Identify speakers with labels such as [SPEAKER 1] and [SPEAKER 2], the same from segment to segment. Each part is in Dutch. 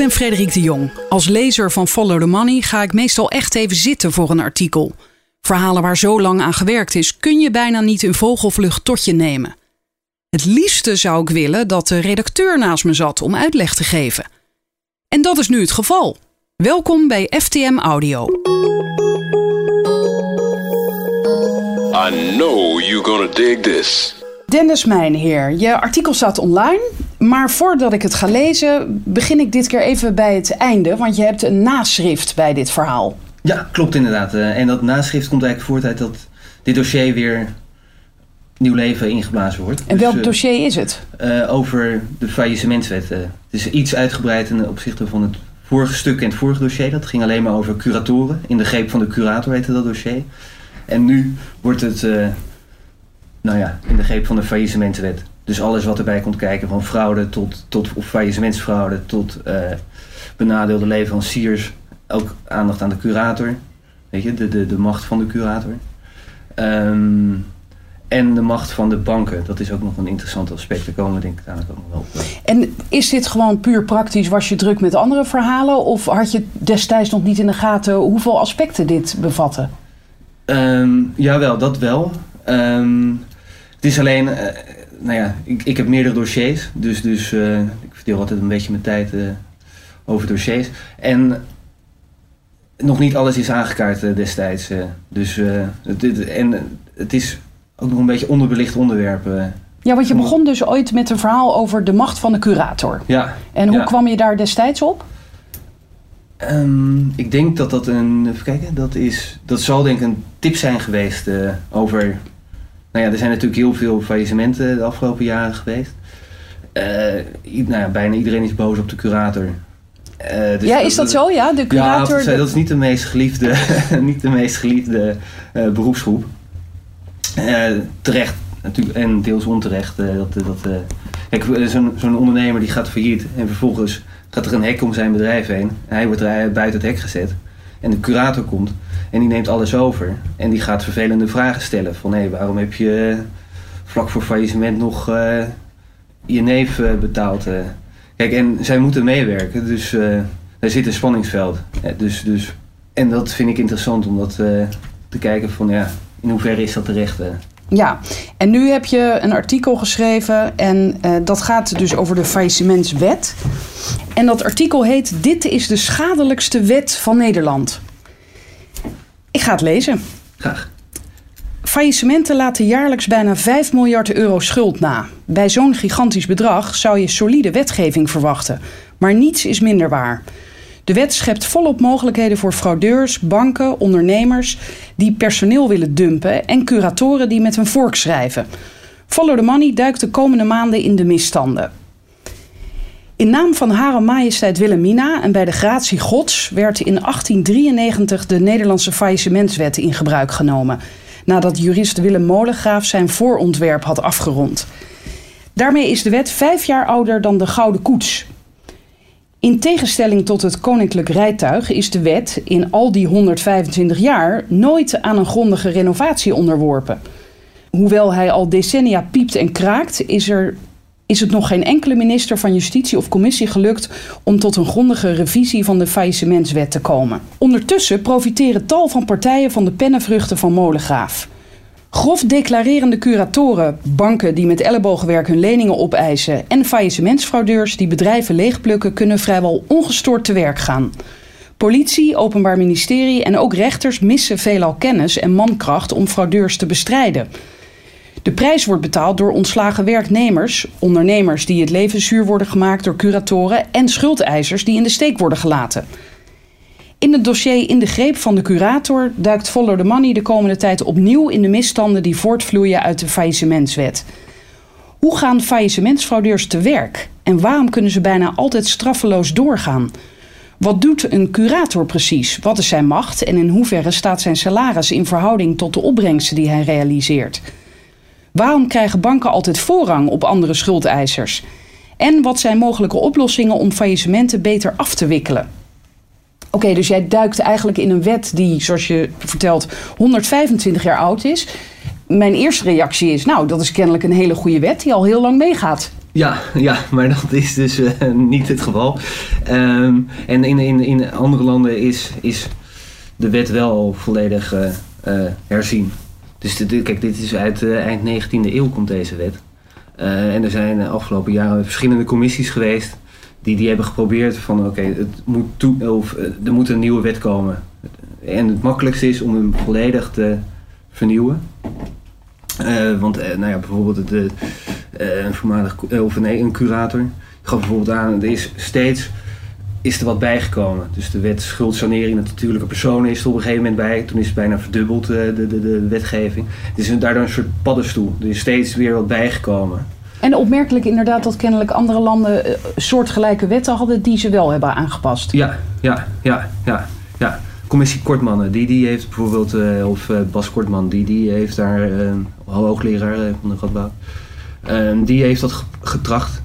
[SPEAKER 1] ben Frederik de Jong. Als lezer van Follow the Money ga ik meestal echt even zitten voor een artikel. Verhalen waar zo lang aan gewerkt is, kun je bijna niet in vogelvlucht tot je nemen. Het liefste zou ik willen dat de redacteur naast me zat om uitleg te geven. En dat is nu het geval. Welkom bij FTM Audio.
[SPEAKER 2] I know you're gonna dig this.
[SPEAKER 1] Dennis Mijnheer, je artikel staat online. Maar voordat ik het ga lezen, begin ik dit keer even bij het einde. Want je hebt een naschrift bij dit verhaal.
[SPEAKER 3] Ja, klopt inderdaad. Eh, En dat naschrift komt eigenlijk voort uit dat dit dossier weer nieuw leven ingeblazen wordt.
[SPEAKER 1] En
[SPEAKER 3] Dus,
[SPEAKER 1] welk
[SPEAKER 3] eh,
[SPEAKER 1] dossier is het?
[SPEAKER 3] eh, over de faillissementswet. het is iets uitgebreid ten opzichte van het vorige stuk en het vorige dossier. Dat ging alleen maar over curatoren. In de greep van de curator heette dat dossier. En nu wordt het, nou ja, in de greep van de faillissementswet. Dus alles wat erbij komt kijken, van fraude tot, tot of faillissementsfraude tot eh, benadeelde leveranciers. Ook aandacht aan de curator. Weet je, de, de, de macht van de curator. Ehm, en de macht van de banken. Dat is ook nog een interessant aspect. Daar komen we denk ik dadelijk ook nog wel op.
[SPEAKER 1] En is dit gewoon puur praktisch? Was je druk met andere verhalen? Of had je destijds nog niet in de gaten hoeveel aspecten dit bevatte?
[SPEAKER 3] Ehm, jawel, dat wel. Ehm, het is alleen, eh, nou ja, ik, ik heb meerdere dossiers. Dus, dus eh, ik verdeel altijd een beetje mijn tijd eh, over dossiers. En nog niet alles is aangekaart destijds. dus, het, en het is ook nog een beetje onderbelicht onderwerp.
[SPEAKER 1] Ja, want je begon dus ooit met een verhaal over de macht van de curator.
[SPEAKER 3] ja,
[SPEAKER 1] En hoe
[SPEAKER 3] Ja.
[SPEAKER 1] kwam je daar destijds op?
[SPEAKER 3] Ehm, ik denk dat dat een. Even kijken, dat is. Dat zal denk ik een tip zijn geweest over. Nou ja, er zijn natuurlijk heel veel faillissementen de afgelopen jaren geweest. Nou ja, bijna iedereen is boos op de curator. Eh, dus
[SPEAKER 1] ja, is dat zo? Ja, de
[SPEAKER 3] Ja,
[SPEAKER 1] curator.
[SPEAKER 3] dat is niet de meest geliefde, niet de meest geliefde eh, beroepsgroep. Terecht natuurlijk en deels onterecht. dat, dat, kijk, zo'n zo'n ondernemer die gaat failliet en vervolgens gaat er een hek om zijn bedrijf heen. Hij wordt er buiten het hek gezet. En de curator komt en die neemt alles over. En die gaat vervelende vragen stellen. Van hé, waarom heb je eh, vlak voor faillissement nog eh, je neef eh, betaald? Kijk, en zij moeten meewerken. Dus daar zit een spanningsveld. Dus, dus, en dat vind ik interessant om dat te kijken van ja, in hoeverre is dat terecht?
[SPEAKER 1] Ja, en nu heb je een artikel geschreven en dat gaat dus over de faillissementswet. En dat artikel heet Dit is de schadelijkste wet van Nederland. Ik ga het lezen.
[SPEAKER 3] Graag.
[SPEAKER 1] Faillissementen laten jaarlijks bijna 5 miljard euro schuld na. Bij zo'n gigantisch bedrag zou je solide wetgeving verwachten. Maar niets is minder waar. De wet schept volop mogelijkheden voor fraudeurs, banken, ondernemers die personeel willen dumpen en curatoren die met een vork schrijven. Follow the Money duikt de komende maanden in de misstanden. In naam van Hare Majesteit Wilhelmina en bij de gratie Gods werd in 1893 de Nederlandse faillissementswet in gebruik genomen, nadat jurist Willem Molengraaf zijn voorontwerp had afgerond. Daarmee is de wet vijf jaar ouder dan de Gouden Koets. In tegenstelling tot het koninklijk rijtuig is de wet in al die 125 jaar nooit aan een grondige renovatie onderworpen. Hoewel hij al decennia piept en kraakt, is, er, is het nog geen enkele minister van Justitie of Commissie gelukt om tot een grondige revisie van de faillissementswet te komen. Ondertussen profiteren tal van partijen van de pennenvruchten van Molengraaf. Grof declarerende curatoren, banken die met ellebogenwerk hun leningen opeisen en faillissementsfraudeurs die bedrijven leegplukken kunnen vrijwel ongestoord te werk gaan. Politie, Openbaar Ministerie en ook rechters missen veelal kennis en mankracht om fraudeurs te bestrijden. De prijs wordt betaald door ontslagen werknemers, ondernemers die het leven zuur worden gemaakt door curatoren en schuldeisers die in de steek worden gelaten. In het dossier In de Greep van de Curator duikt Follow the Money de komende tijd opnieuw in de misstanden die voortvloeien uit de faillissementswet. Hoe gaan faillissementsfraudeurs te werk en waarom kunnen ze bijna altijd straffeloos doorgaan? Wat doet een curator precies? Wat is zijn macht en in hoeverre staat zijn salaris in verhouding tot de opbrengsten die hij realiseert? Waarom krijgen banken altijd voorrang op andere schuldeisers? En wat zijn mogelijke oplossingen om faillissementen beter af te wikkelen? Oké, dus jij duikt eigenlijk in een wet die, zoals je vertelt, 125 jaar oud is. Mijn eerste reactie is, nou, dat is kennelijk een hele goede wet die al heel lang meegaat.
[SPEAKER 3] Ja, ja, maar dat is dus eh, niet het geval. Ehm, en in, in, in andere landen is, is de wet wel volledig eh, eh, herzien. Dus kijk, dit is uit eind 19e eeuw komt deze wet. en er zijn de afgelopen jaren verschillende commissies geweest die, die hebben geprobeerd van oké, het moet of er moet een nieuwe wet komen. En het makkelijkste is om hem volledig te vernieuwen. want nou ja, bijvoorbeeld de, een voormalig, of nee, een curator, gaf bijvoorbeeld aan, er is steeds is er wat bijgekomen. Dus de wet schuldsanering met natuurlijke personen is er op een gegeven moment bij. Toen is het bijna verdubbeld, de, de, de, wetgeving. Het is daardoor een soort paddenstoel. Er is steeds weer wat bijgekomen.
[SPEAKER 1] En opmerkelijk inderdaad dat kennelijk andere landen soortgelijke wetten hadden die ze wel hebben aangepast.
[SPEAKER 3] Ja, ja, ja, ja. ja. Commissie Kortmannen, die, die heeft bijvoorbeeld, of Bas Kortman, die, die heeft daar, uh, hoogleraar van de Radboud, die heeft dat getracht.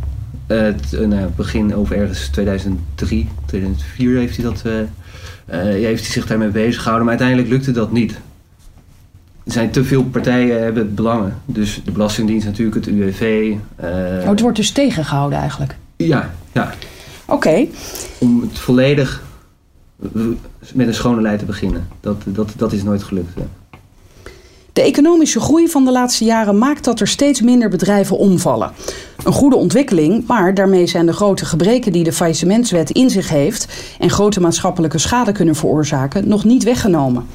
[SPEAKER 3] Uh, nou, begin over ergens 2003, 2004 heeft hij, dat, uh, heeft hij zich daarmee bezig gehouden. Maar uiteindelijk lukte dat niet. Er zijn te veel partijen hebben belangen. Dus de Belastingdienst natuurlijk, het UWV.
[SPEAKER 1] oh, het wordt dus tegengehouden eigenlijk?
[SPEAKER 3] Ja, ja.
[SPEAKER 1] Oké.
[SPEAKER 3] Om het volledig met een schone lijn te beginnen. Dat, dat, dat is nooit gelukt.
[SPEAKER 1] De economische groei van de laatste jaren maakt dat er steeds minder bedrijven omvallen. Een goede ontwikkeling, maar daarmee zijn de grote gebreken die de faillissementswet in zich heeft en grote maatschappelijke schade kunnen veroorzaken nog niet weggenomen.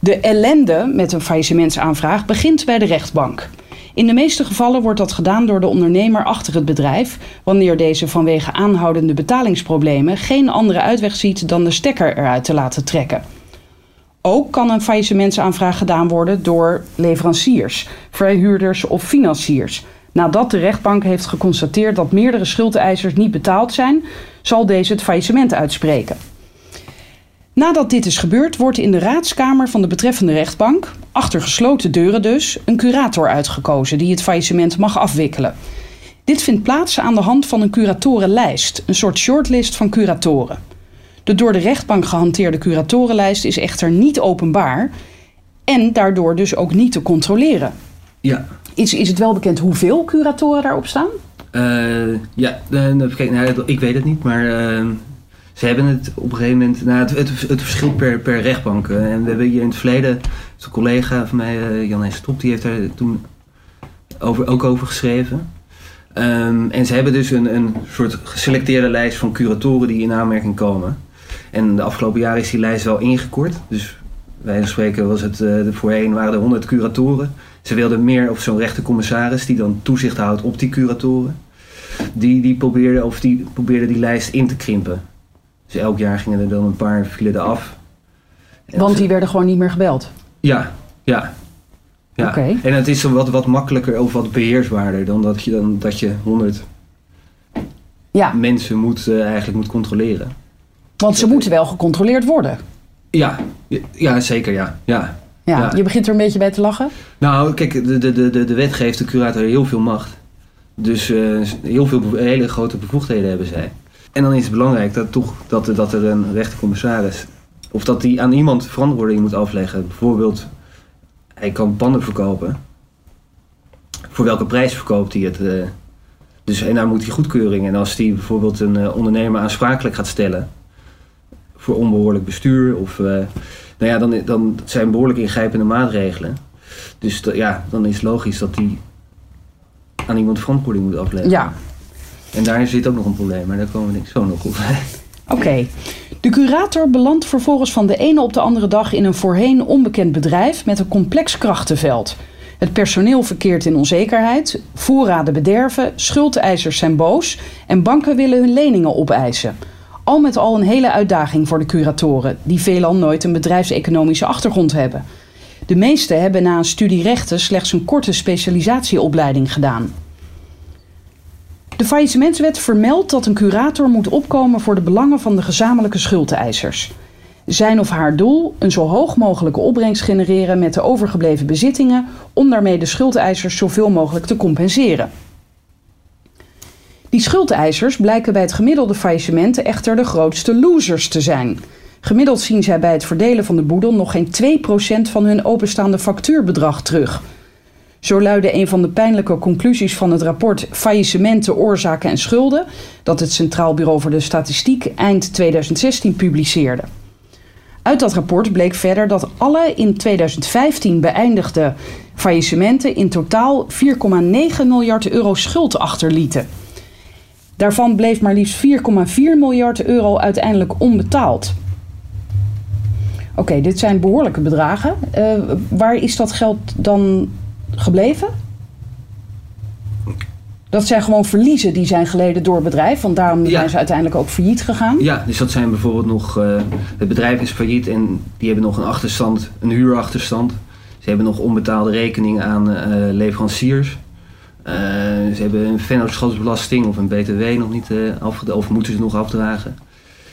[SPEAKER 1] De ellende met een faillissementsaanvraag begint bij de rechtbank. In de meeste gevallen wordt dat gedaan door de ondernemer achter het bedrijf, wanneer deze vanwege aanhoudende betalingsproblemen geen andere uitweg ziet dan de stekker eruit te laten trekken. Ook kan een faillissementsaanvraag gedaan worden door leveranciers, verhuurders of financiers. Nadat de rechtbank heeft geconstateerd dat meerdere schuldeisers niet betaald zijn, zal deze het faillissement uitspreken. Nadat dit is gebeurd, wordt in de raadskamer van de betreffende rechtbank, achter gesloten deuren dus, een curator uitgekozen die het faillissement mag afwikkelen. Dit vindt plaats aan de hand van een curatorenlijst, een soort shortlist van curatoren. De door de rechtbank gehanteerde curatorenlijst is echter niet openbaar en daardoor dus ook niet te controleren.
[SPEAKER 3] Ja.
[SPEAKER 1] Is, is het wel bekend hoeveel curatoren daarop staan?
[SPEAKER 3] Uh, ja, kijk, nou, ik weet het niet, maar uh, ze hebben het op een gegeven moment. Nou, het, het, het verschilt per, per rechtbank. en we hebben hier in het verleden, een collega van mij, Jan Hees Top, die heeft daar toen over, ook over geschreven. Um, en ze hebben dus een, een soort geselecteerde lijst van curatoren die in aanmerking komen. En de afgelopen jaren is die lijst wel ingekort. Dus wij spreken was het, uh, voorheen waren er 100 curatoren. Ze wilden meer of zo'n rechtercommissaris die dan toezicht houdt op die curatoren. Die, die, probeerde, of die probeerde die lijst in te krimpen. Dus elk jaar gingen er dan een paar vielen af.
[SPEAKER 1] Want die werden gewoon niet meer gebeld?
[SPEAKER 3] Ja, ja. ja.
[SPEAKER 1] Okay.
[SPEAKER 3] En het is wat, wat makkelijker of wat beheersbaarder dan dat je, dan, dat je 100 ja. mensen moet, uh, eigenlijk moet controleren.
[SPEAKER 1] Want ze moeten wel gecontroleerd worden.
[SPEAKER 3] Ja, ja zeker ja. ja.
[SPEAKER 1] Ja, je begint er een beetje bij te lachen?
[SPEAKER 3] Nou, kijk, de, de, de, de wet geeft de curator heel veel macht. Dus uh, heel veel hele grote bevoegdheden hebben zij. En dan is het belangrijk dat, toch, dat, dat er een rechtercommissaris... of dat die aan iemand verantwoording moet afleggen. Bijvoorbeeld, hij kan panden verkopen. Voor welke prijs verkoopt hij het? Uh, dus en daar moet hij goedkeuring. En als hij bijvoorbeeld een uh, ondernemer aansprakelijk gaat stellen voor onbehoorlijk bestuur. Of, uh, nou ja, dan, dan zijn behoorlijk ingrijpende maatregelen. Dus ja, dan is het logisch dat die aan iemand verantwoording moet afleggen.
[SPEAKER 1] Ja.
[SPEAKER 3] En daar zit ook nog een probleem, maar daar komen we zo nog op.
[SPEAKER 1] Oké. De curator belandt vervolgens van de ene op de andere dag in een voorheen onbekend bedrijf met een complex krachtenveld. Het personeel verkeert in onzekerheid, voorraden bederven, schuldeisers zijn boos en banken willen hun leningen opeisen. Al met al een hele uitdaging voor de curatoren, die veelal nooit een bedrijfseconomische achtergrond hebben. De meeste hebben na een studie rechten slechts een korte specialisatieopleiding gedaan. De faillissementswet vermeldt dat een curator moet opkomen voor de belangen van de gezamenlijke schuldeisers. Zijn of haar doel een zo hoog mogelijke opbrengst genereren met de overgebleven bezittingen om daarmee de schuldeisers zoveel mogelijk te compenseren. Die schuldeisers blijken bij het gemiddelde faillissement echter de grootste losers te zijn. Gemiddeld zien zij bij het verdelen van de boedel nog geen 2% van hun openstaande factuurbedrag terug. Zo luidde een van de pijnlijke conclusies van het rapport Faillissementen, oorzaken en schulden, dat het Centraal Bureau voor de Statistiek eind 2016 publiceerde. Uit dat rapport bleek verder dat alle in 2015 beëindigde faillissementen in totaal 4,9 miljard euro schuld achterlieten. Daarvan bleef maar liefst 4,4 miljard euro uiteindelijk onbetaald. Oké, dit zijn behoorlijke bedragen. Uh, waar is dat geld dan gebleven? Dat zijn gewoon verliezen die zijn geleden door het bedrijf. Want daarom zijn ze uiteindelijk ook failliet gegaan.
[SPEAKER 3] Ja, dus dat zijn bijvoorbeeld nog... Uh, het bedrijf is failliet en die hebben nog een achterstand, een huurachterstand. Ze hebben nog onbetaalde rekeningen aan uh, leveranciers. Uh, ze hebben een vennootschapsbelasting of een btw nog niet afgedragen. Of moeten ze nog afdragen.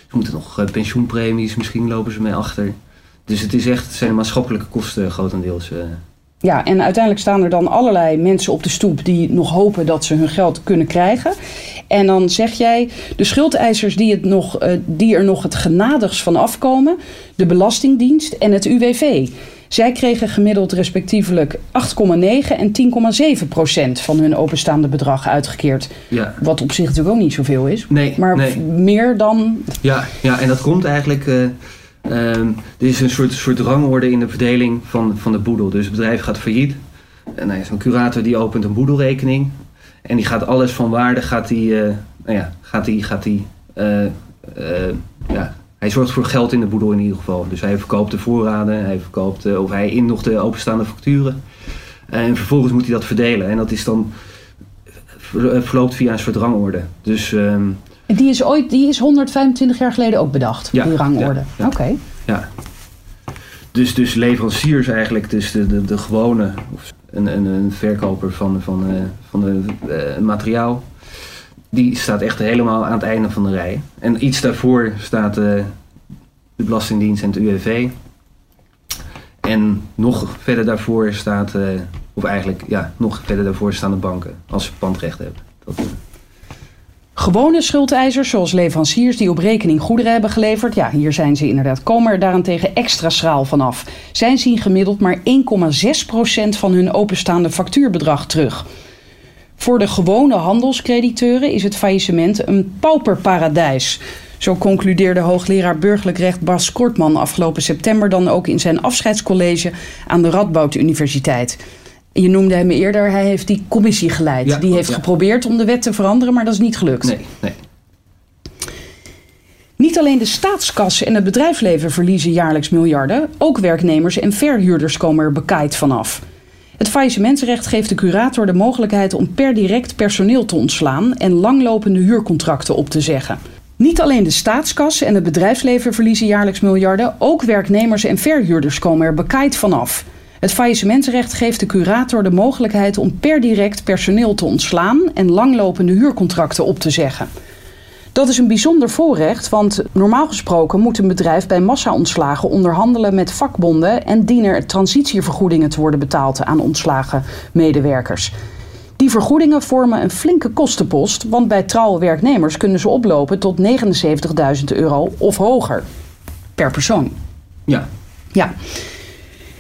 [SPEAKER 3] Ze moeten nog pensioenpremies, misschien lopen ze mee achter. Dus het, is echt, zijn maatschappelijke kosten grotendeels.
[SPEAKER 1] Ja, en uiteindelijk staan er dan allerlei mensen op de stoep die nog hopen dat ze hun geld kunnen krijgen. En dan zeg jij, de schuldeisers die, het nog, die er nog het genadigst van afkomen, de Belastingdienst en het UWV. Zij kregen gemiddeld respectievelijk 8,9 en 10,7 procent van hun openstaande bedrag uitgekeerd. Ja. Wat op zich natuurlijk ook niet zoveel is. Nee, maar meer dan.
[SPEAKER 3] Ja, ja, en dat komt eigenlijk. Uh, uh, er is een soort, soort rangorde in de verdeling van, van de boedel. Dus het bedrijf gaat failliet. En nou ja, zo'n curator die opent een boedelrekening. En die gaat alles van waarde, gaat die, uh, nou ja, gaat die, gaat die ja, hij zorgt voor geld in de boedel in ieder geval. Dus hij verkoopt de voorraden, hij verkoopt, uh, of hij in nog de openstaande facturen. En vervolgens moet hij dat verdelen. En dat is dan eh, verloopt via een soort rangorde. Dus, um,
[SPEAKER 1] die is ooit, die is 125 jaar geleden ook bedacht, ja, die rangorde. Ja, Oké.
[SPEAKER 3] Ja. Dus, dus leveranciers eigenlijk, dus de, de, de gewone, of een, een, een verkoper van, van, uh, van de, uh, materiaal die staat echt helemaal aan het einde van de rij. En iets daarvoor staat uh, de Belastingdienst en het UWV. En nog verder daarvoor staat, uh, of eigenlijk ja, nog verder daarvoor staan de banken als ze pandrecht. Dat, uh.
[SPEAKER 1] Gewone schuldeisers, zoals leveranciers die op rekening goederen hebben geleverd, ja, hier zijn ze inderdaad, komen er daarentegen extra schraal vanaf. Zij zien gemiddeld maar 1,6% van hun openstaande factuurbedrag terug. Voor de gewone handelscrediteuren is het faillissement een pauperparadijs. Zo concludeerde hoogleraar burgerlijk recht Bas Kortman afgelopen september dan ook in zijn afscheidscollege aan de Radboud Universiteit. Je noemde hem eerder, hij heeft die commissie geleid. die heeft geprobeerd om de wet te veranderen, maar dat is niet gelukt.
[SPEAKER 3] Nee, nee.
[SPEAKER 1] Niet alleen de staatskassen en het bedrijfsleven verliezen jaarlijks miljarden, ook werknemers en verhuurders komen er bekaaid vanaf. Het faillissementsrecht geeft de curator de mogelijkheid om per direct personeel te ontslaan en langlopende huurcontracten op te zeggen. Niet alleen de staatskas en het bedrijfsleven verliezen jaarlijks miljarden, ook werknemers en verhuurders komen er bekaaid vanaf. Het faillissementsrecht geeft de curator de mogelijkheid om per direct personeel te ontslaan en langlopende huurcontracten op te zeggen. Dat is een bijzonder voorrecht, want normaal gesproken moet een bedrijf bij massa-ontslagen onderhandelen met vakbonden en dienen er transitievergoedingen te worden betaald aan ontslagen medewerkers. Die vergoedingen vormen een flinke kostenpost, want bij trouwe werknemers kunnen ze oplopen tot 79.000 euro of hoger per persoon.
[SPEAKER 3] Ja.
[SPEAKER 1] Ja.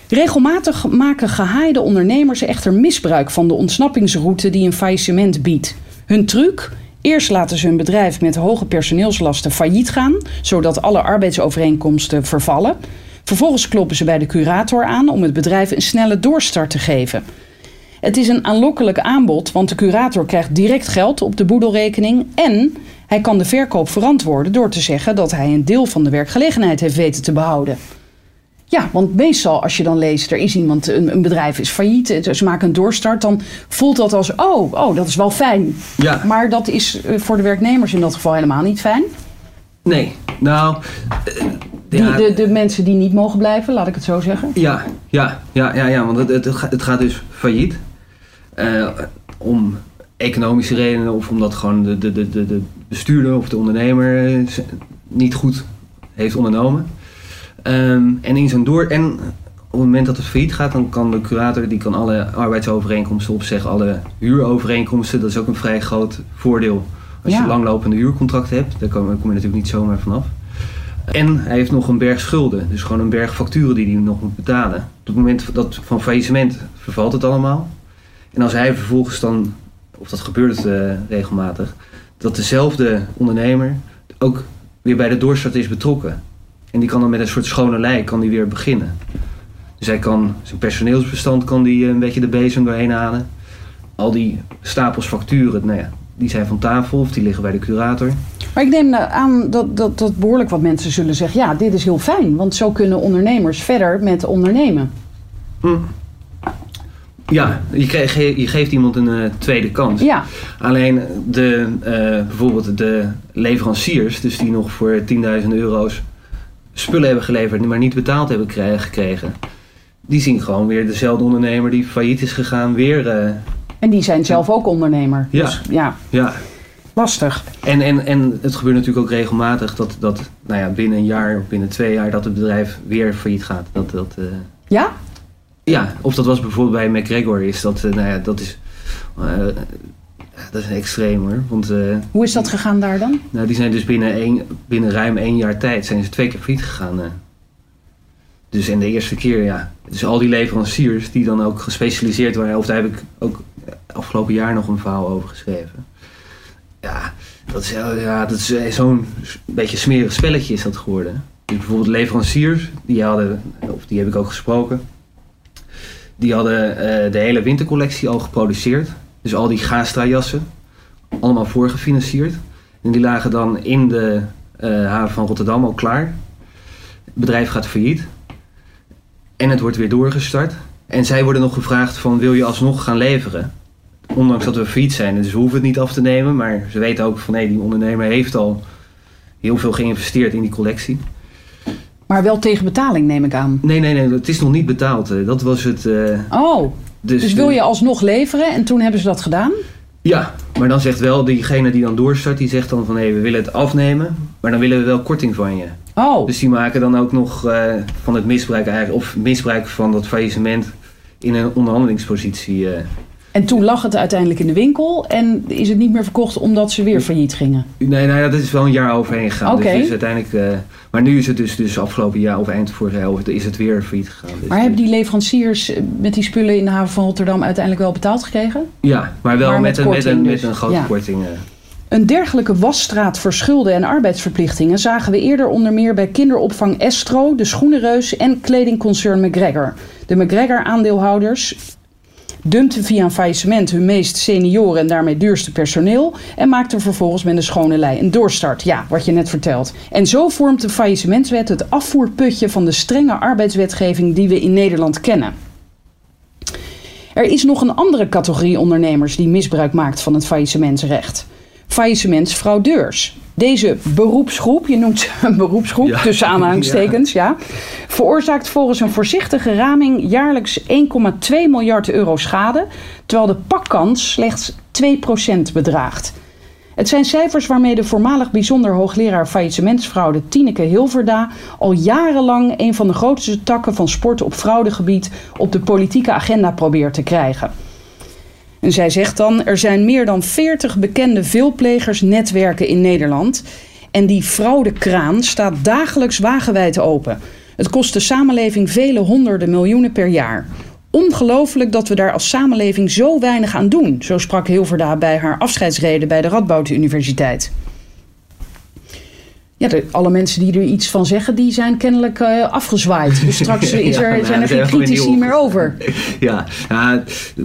[SPEAKER 1] Regelmatig maken gehaaide ondernemers echter misbruik van de ontsnappingsroute die een faillissement biedt. Hun truc Eerst laten ze hun bedrijf met hoge personeelslasten failliet gaan, zodat alle arbeidsovereenkomsten vervallen. Vervolgens kloppen ze bij de curator aan om het bedrijf een snelle doorstart te geven. Het is een aanlokkelijk aanbod, want de curator krijgt direct geld op de boedelrekening en hij kan de verkoop verantwoorden door te zeggen dat hij een deel van de werkgelegenheid heeft weten te behouden. Ja, want meestal als je dan leest, er is iemand, een, een bedrijf is failliet, ze maken een doorstart, dan voelt dat als, oh, oh, dat is wel fijn. Ja. Maar dat is eh, voor de werknemers in dat geval helemaal niet fijn.
[SPEAKER 3] Nee, nou...
[SPEAKER 1] Uh, die, de, de mensen die niet mogen blijven, laat ik het zo zeggen.
[SPEAKER 3] Ja, ja, ja, ja, ja want het, het, het gaat dus failliet. Uh, om economische redenen of omdat gewoon de, de, de, de bestuurder of de ondernemer niet goed heeft ondernomen. Um, en in zo'n door. En op het moment dat het failliet gaat, dan kan de curator die kan alle arbeidsovereenkomsten opzeggen, alle huurovereenkomsten. Dat is ook een vrij groot voordeel. Als je langlopende huurcontracten hebt, daar kom, je natuurlijk niet zomaar vanaf. En hij heeft nog een berg schulden, dus gewoon een berg facturen die hij nog moet betalen. Op het moment dat van faillissement vervalt het allemaal. En als hij vervolgens dan, of dat gebeurt uh, regelmatig, dat dezelfde ondernemer ook weer bij de doorstart is betrokken. En die kan dan met een soort schone lei kan die weer beginnen. Dus hij kan zijn personeelsbestand kan die een beetje de bezem doorheen halen. Al die stapels facturen, nou ja, die zijn van tafel of die liggen bij de curator.
[SPEAKER 1] Maar ik neem aan dat, dat, dat behoorlijk wat mensen zullen zeggen: ja, dit is heel fijn, want zo kunnen ondernemers verder met ondernemen.
[SPEAKER 3] Hm. Ja, je, kreeg, je, geeft iemand een uh, tweede kans.
[SPEAKER 1] Ja.
[SPEAKER 3] Alleen de, uh, bijvoorbeeld de leveranciers, dus die nog voor 10.000 euro's spullen hebben geleverd, maar niet betaald hebben gekregen, die zien gewoon weer dezelfde ondernemer die failliet is gegaan, weer. Uh,
[SPEAKER 1] en die zijn zelf ook ondernemer.
[SPEAKER 3] Ja.
[SPEAKER 1] Dus, ja.
[SPEAKER 3] ja.
[SPEAKER 1] Lastig.
[SPEAKER 3] En, en, en het gebeurt natuurlijk ook regelmatig dat, dat nou ja, binnen een jaar of binnen twee jaar dat het bedrijf weer failliet gaat. Dat, dat,
[SPEAKER 1] ja?
[SPEAKER 3] Ja, of dat was bijvoorbeeld bij McGregor. Is dat, uh, nou ja, dat is. Dat is extreem hoor. Want, uh,
[SPEAKER 1] Hoe is dat gegaan daar dan?
[SPEAKER 3] Nou, die zijn dus binnen, één, binnen ruim één jaar tijd zijn ze twee keer failliet gegaan. Dus in de eerste keer, ja. Dus al die leveranciers die dan ook gespecialiseerd waren, of daar heb ik ook afgelopen jaar nog een verhaal over geschreven. Ja, dat is, ja, dat is zo'n beetje smerig spelletje is dat geworden. Dus bijvoorbeeld leveranciers, die hadden, of die heb ik ook gesproken die hadden uh, de hele wintercollectie al geproduceerd. Dus al die Gastra-jassen, allemaal voorgefinancierd. En die lagen dan in de uh, haven van Rotterdam al klaar. Het bedrijf gaat failliet. En het wordt weer doorgestart. En zij worden nog gevraagd van wil je alsnog gaan leveren? Ondanks dat we failliet zijn. Dus we hoeven het niet af te nemen. Maar ze weten ook van nee, die ondernemer heeft al heel veel geïnvesteerd in die collectie.
[SPEAKER 1] Maar wel tegen betaling, neem ik aan.
[SPEAKER 3] Nee, nee, nee, het is nog niet betaald. Dat was het. Uh,
[SPEAKER 1] oh, dus, dus, wil je alsnog leveren en toen hebben ze dat gedaan?
[SPEAKER 3] Ja, maar dan zegt wel diegene die dan doorstart, die zegt dan van hé, we willen het afnemen, maar dan willen we wel korting van je.
[SPEAKER 1] Oh.
[SPEAKER 3] Dus die maken dan ook nog uh, van het misbruik eigenlijk, of misbruik van dat faillissement in een onderhandelingspositie. Uh,
[SPEAKER 1] en toen lag het uiteindelijk in de winkel en is het niet meer verkocht omdat ze weer failliet gingen?
[SPEAKER 3] Nee, ja, dat is wel een jaar overheen gegaan.
[SPEAKER 1] Okay.
[SPEAKER 3] Dus uiteindelijk, uh, maar nu is het dus, dus afgelopen jaar of eind vorig jaar is het weer failliet gegaan. Dus
[SPEAKER 1] maar hebben die leveranciers met die spullen in de haven van Rotterdam uiteindelijk wel betaald gekregen?
[SPEAKER 3] Ja, maar wel
[SPEAKER 1] maar
[SPEAKER 3] met,
[SPEAKER 1] met,
[SPEAKER 3] een, met, een,
[SPEAKER 1] dus.
[SPEAKER 3] met een grote
[SPEAKER 1] ja.
[SPEAKER 3] korting. Uh.
[SPEAKER 1] Een dergelijke wasstraat voor schulden en arbeidsverplichtingen zagen we eerder onder meer bij kinderopvang Estro, de schoenenreus en kledingconcern McGregor. De McGregor-aandeelhouders dumpten via een faillissement hun meest senioren en daarmee duurste personeel en maakten vervolgens met een schone lei een doorstart. Ja, wat je net vertelt. En zo vormt de faillissementswet het afvoerputje van de strenge arbeidswetgeving die we in Nederland kennen. Er is nog een andere categorie ondernemers die misbruik maakt van het faillissementsrecht. Faillissementsfraudeurs. Deze beroepsgroep, je noemt ze een beroepsgroep,
[SPEAKER 3] Ja.
[SPEAKER 1] tussen aanhalingstekens, ja. veroorzaakt volgens een voorzichtige raming jaarlijks 1,2 miljard euro schade, terwijl de pakkans slechts 2% bedraagt. Het zijn cijfers waarmee de voormalig bijzonder hoogleraar faillissementsfraude Tineke Hilverda al jarenlang een van de grootste takken van sport op fraudegebied op de politieke agenda probeert te krijgen. En zij zegt dan: er zijn meer dan 40 bekende veelplegersnetwerken in Nederland. En die fraudekraan staat dagelijks wagenwijd open. Het kost de samenleving vele honderden miljoenen per jaar. Ongelooflijk dat we daar als samenleving zo weinig aan doen, zo sprak Hilverda bij haar afscheidsreden bij de Radboud Universiteit. Ja, de, alle mensen die er iets van zeggen, die zijn kennelijk uh, afgezwaaid. Dus straks is er,
[SPEAKER 3] Ja, nou,
[SPEAKER 1] zijn er geen critici meer over.
[SPEAKER 3] Ja, ja eh,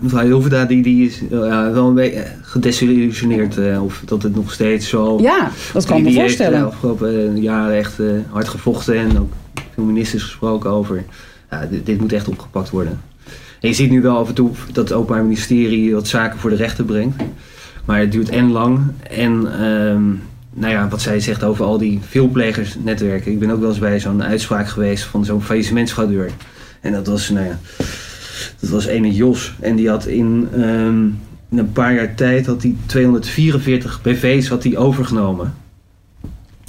[SPEAKER 3] mevrouw Hilverda die, die is uh, wel een beetje gedesillusioneerd. Uh, of dat het nog steeds zo...
[SPEAKER 1] Ja, dat kan ik me
[SPEAKER 3] die heeft
[SPEAKER 1] voorstellen.
[SPEAKER 3] de afgelopen jaren echt hard gevochten en ook veel ministers gesproken over. Ja, dit, dit, moet echt opgepakt worden. En je ziet nu wel af en toe dat het Openbaar Ministerie wat zaken voor de rechter brengt. Maar het duurt en lang en... Nou ja, wat zij zegt over al die veelplegersnetwerken. Ik ben ook wel eens bij zo'n uitspraak geweest van zo'n faillissementsfraudeur. En dat was, nou ja, dat was ene Jos. En die had in, um, in een paar jaar tijd had hij 244 BV's had hij overgenomen.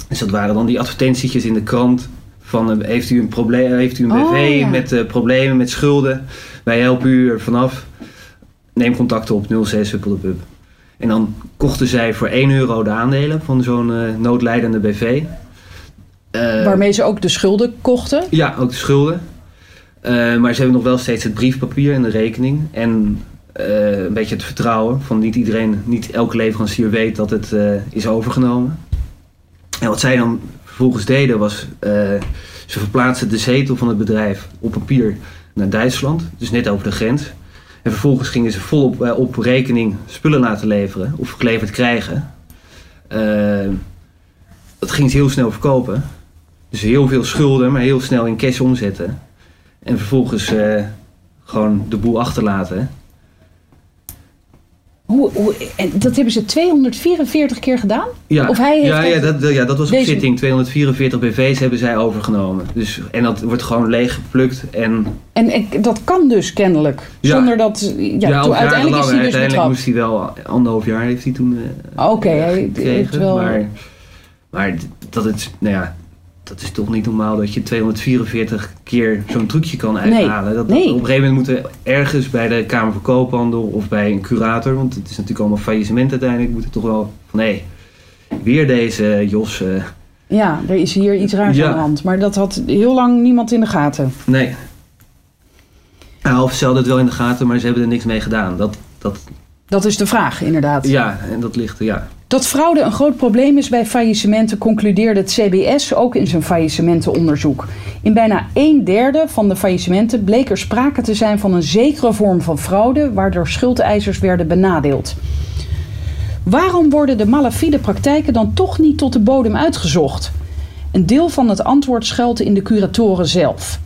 [SPEAKER 3] Dus dat waren dan die advertentietjes in de krant van uh, heeft u een probleem, heeft u een BV
[SPEAKER 1] Oh, ja.
[SPEAKER 3] met uh, problemen, met schulden. Wij helpen u er vanaf. Neem contact op 06 Huppeldepup. En dan kochten zij voor 1 euro de aandelen van zo'n uh, noodlijdende BV. Uh,
[SPEAKER 1] Waarmee ze ook de schulden kochten.
[SPEAKER 3] Ja, ook de schulden. Uh, maar ze hebben nog wel steeds het briefpapier en de rekening. En eh, een beetje het vertrouwen van niet iedereen, niet elke leverancier weet dat het eh, is overgenomen. En wat zij dan vervolgens deden was, eh, ze verplaatsten de zetel van het bedrijf op papier naar Duitsland, dus net over de grens. En vervolgens gingen ze volop eh, op rekening spullen laten leveren of geleverd krijgen. Eh, dat ging ze heel snel verkopen. Dus heel veel schulden, maar heel snel in cash omzetten. En vervolgens eh, gewoon de boel achterlaten.
[SPEAKER 1] Hoe, dat hebben ze 244 keer gedaan?
[SPEAKER 3] Ja,
[SPEAKER 1] Of hij heeft
[SPEAKER 3] ja, ja,
[SPEAKER 1] dat-
[SPEAKER 3] ja, dat was op zitting. 244 BV's hebben zij overgenomen. Dus, en dat wordt gewoon leeg geplukt. En
[SPEAKER 1] En, en dat kan dus kennelijk.
[SPEAKER 3] Ja.
[SPEAKER 1] Zonder dat. Ja,
[SPEAKER 3] ja,
[SPEAKER 1] toen, uiteindelijk is hij dus
[SPEAKER 3] Uiteindelijk moest hij wel anderhalf jaar heeft hij toen eh,
[SPEAKER 1] Oké, hij heeft wel-
[SPEAKER 3] Maar, maar dat, het, nou ja, dat is toch niet normaal dat je 244 keer zo'n trucje kan uithalen. Dat, dat-
[SPEAKER 1] nee.
[SPEAKER 3] op een gegeven moment moet er ergens bij de Kamer van Koophandel of bij een curator, want het is natuurlijk allemaal faillissement uiteindelijk, moet toch wel van hé, weer deze Jos. eh,
[SPEAKER 1] Ja, er is hier iets raars
[SPEAKER 3] Ja.
[SPEAKER 1] aan de hand. Maar dat had heel lang niemand in de gaten.
[SPEAKER 3] nee. Nou, of ze hadden het wel in de gaten, maar ze hebben er niks mee gedaan. Dat, dat,
[SPEAKER 1] Dat is de vraag, inderdaad.
[SPEAKER 3] ja, en dat ligt er, ja.
[SPEAKER 1] Dat fraude een groot probleem is bij faillissementen, concludeerde het CBS ook in zijn faillissementenonderzoek. In bijna een derde van de faillissementen bleek er sprake te zijn van een zekere vorm van fraude, waardoor schuldeisers werden benadeeld. Waarom worden de malafide praktijken dan toch niet tot de bodem uitgezocht? Een deel van het antwoord schuilt in de curatoren zelf.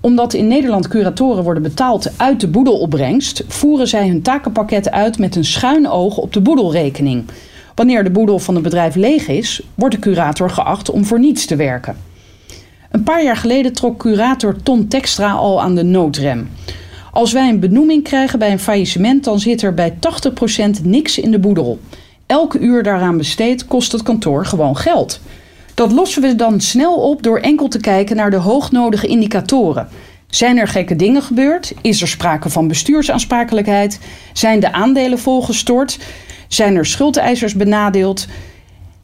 [SPEAKER 1] Omdat in Nederland curatoren worden betaald uit de boedelopbrengst, voeren zij hun takenpakket uit met een schuin oog op de boedelrekening. Wanneer de boedel van het bedrijf leeg is, wordt de curator geacht om voor niets te werken. Een paar jaar geleden trok curator Ton Tekstra al aan de noodrem. Als wij een benoeming krijgen bij een faillissement, dan zit er bij 80% niks in de boedel. Elke uur daaraan besteed kost het kantoor gewoon geld. Dat lossen we dan snel op door enkel te kijken naar de hoognodige indicatoren. Zijn er gekke dingen gebeurd? Is er sprake van bestuursaansprakelijkheid? Zijn de aandelen volgestort? Zijn er schuldeisers benadeeld?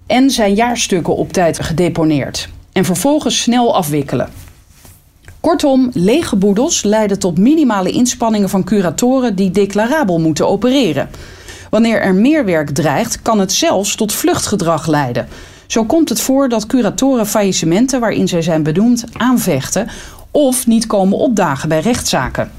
[SPEAKER 1] En zijn jaarstukken op tijd gedeponeerd? En vervolgens snel afwikkelen. Kortom, lege boedels leiden tot minimale inspanningen van curatoren die declarabel moeten opereren. Wanneer er meer werk dreigt, kan het zelfs tot vluchtgedrag leiden. Zo komt het voor dat curatoren faillissementen waarin zij zijn benoemd aanvechten of niet komen opdagen bij rechtszaken.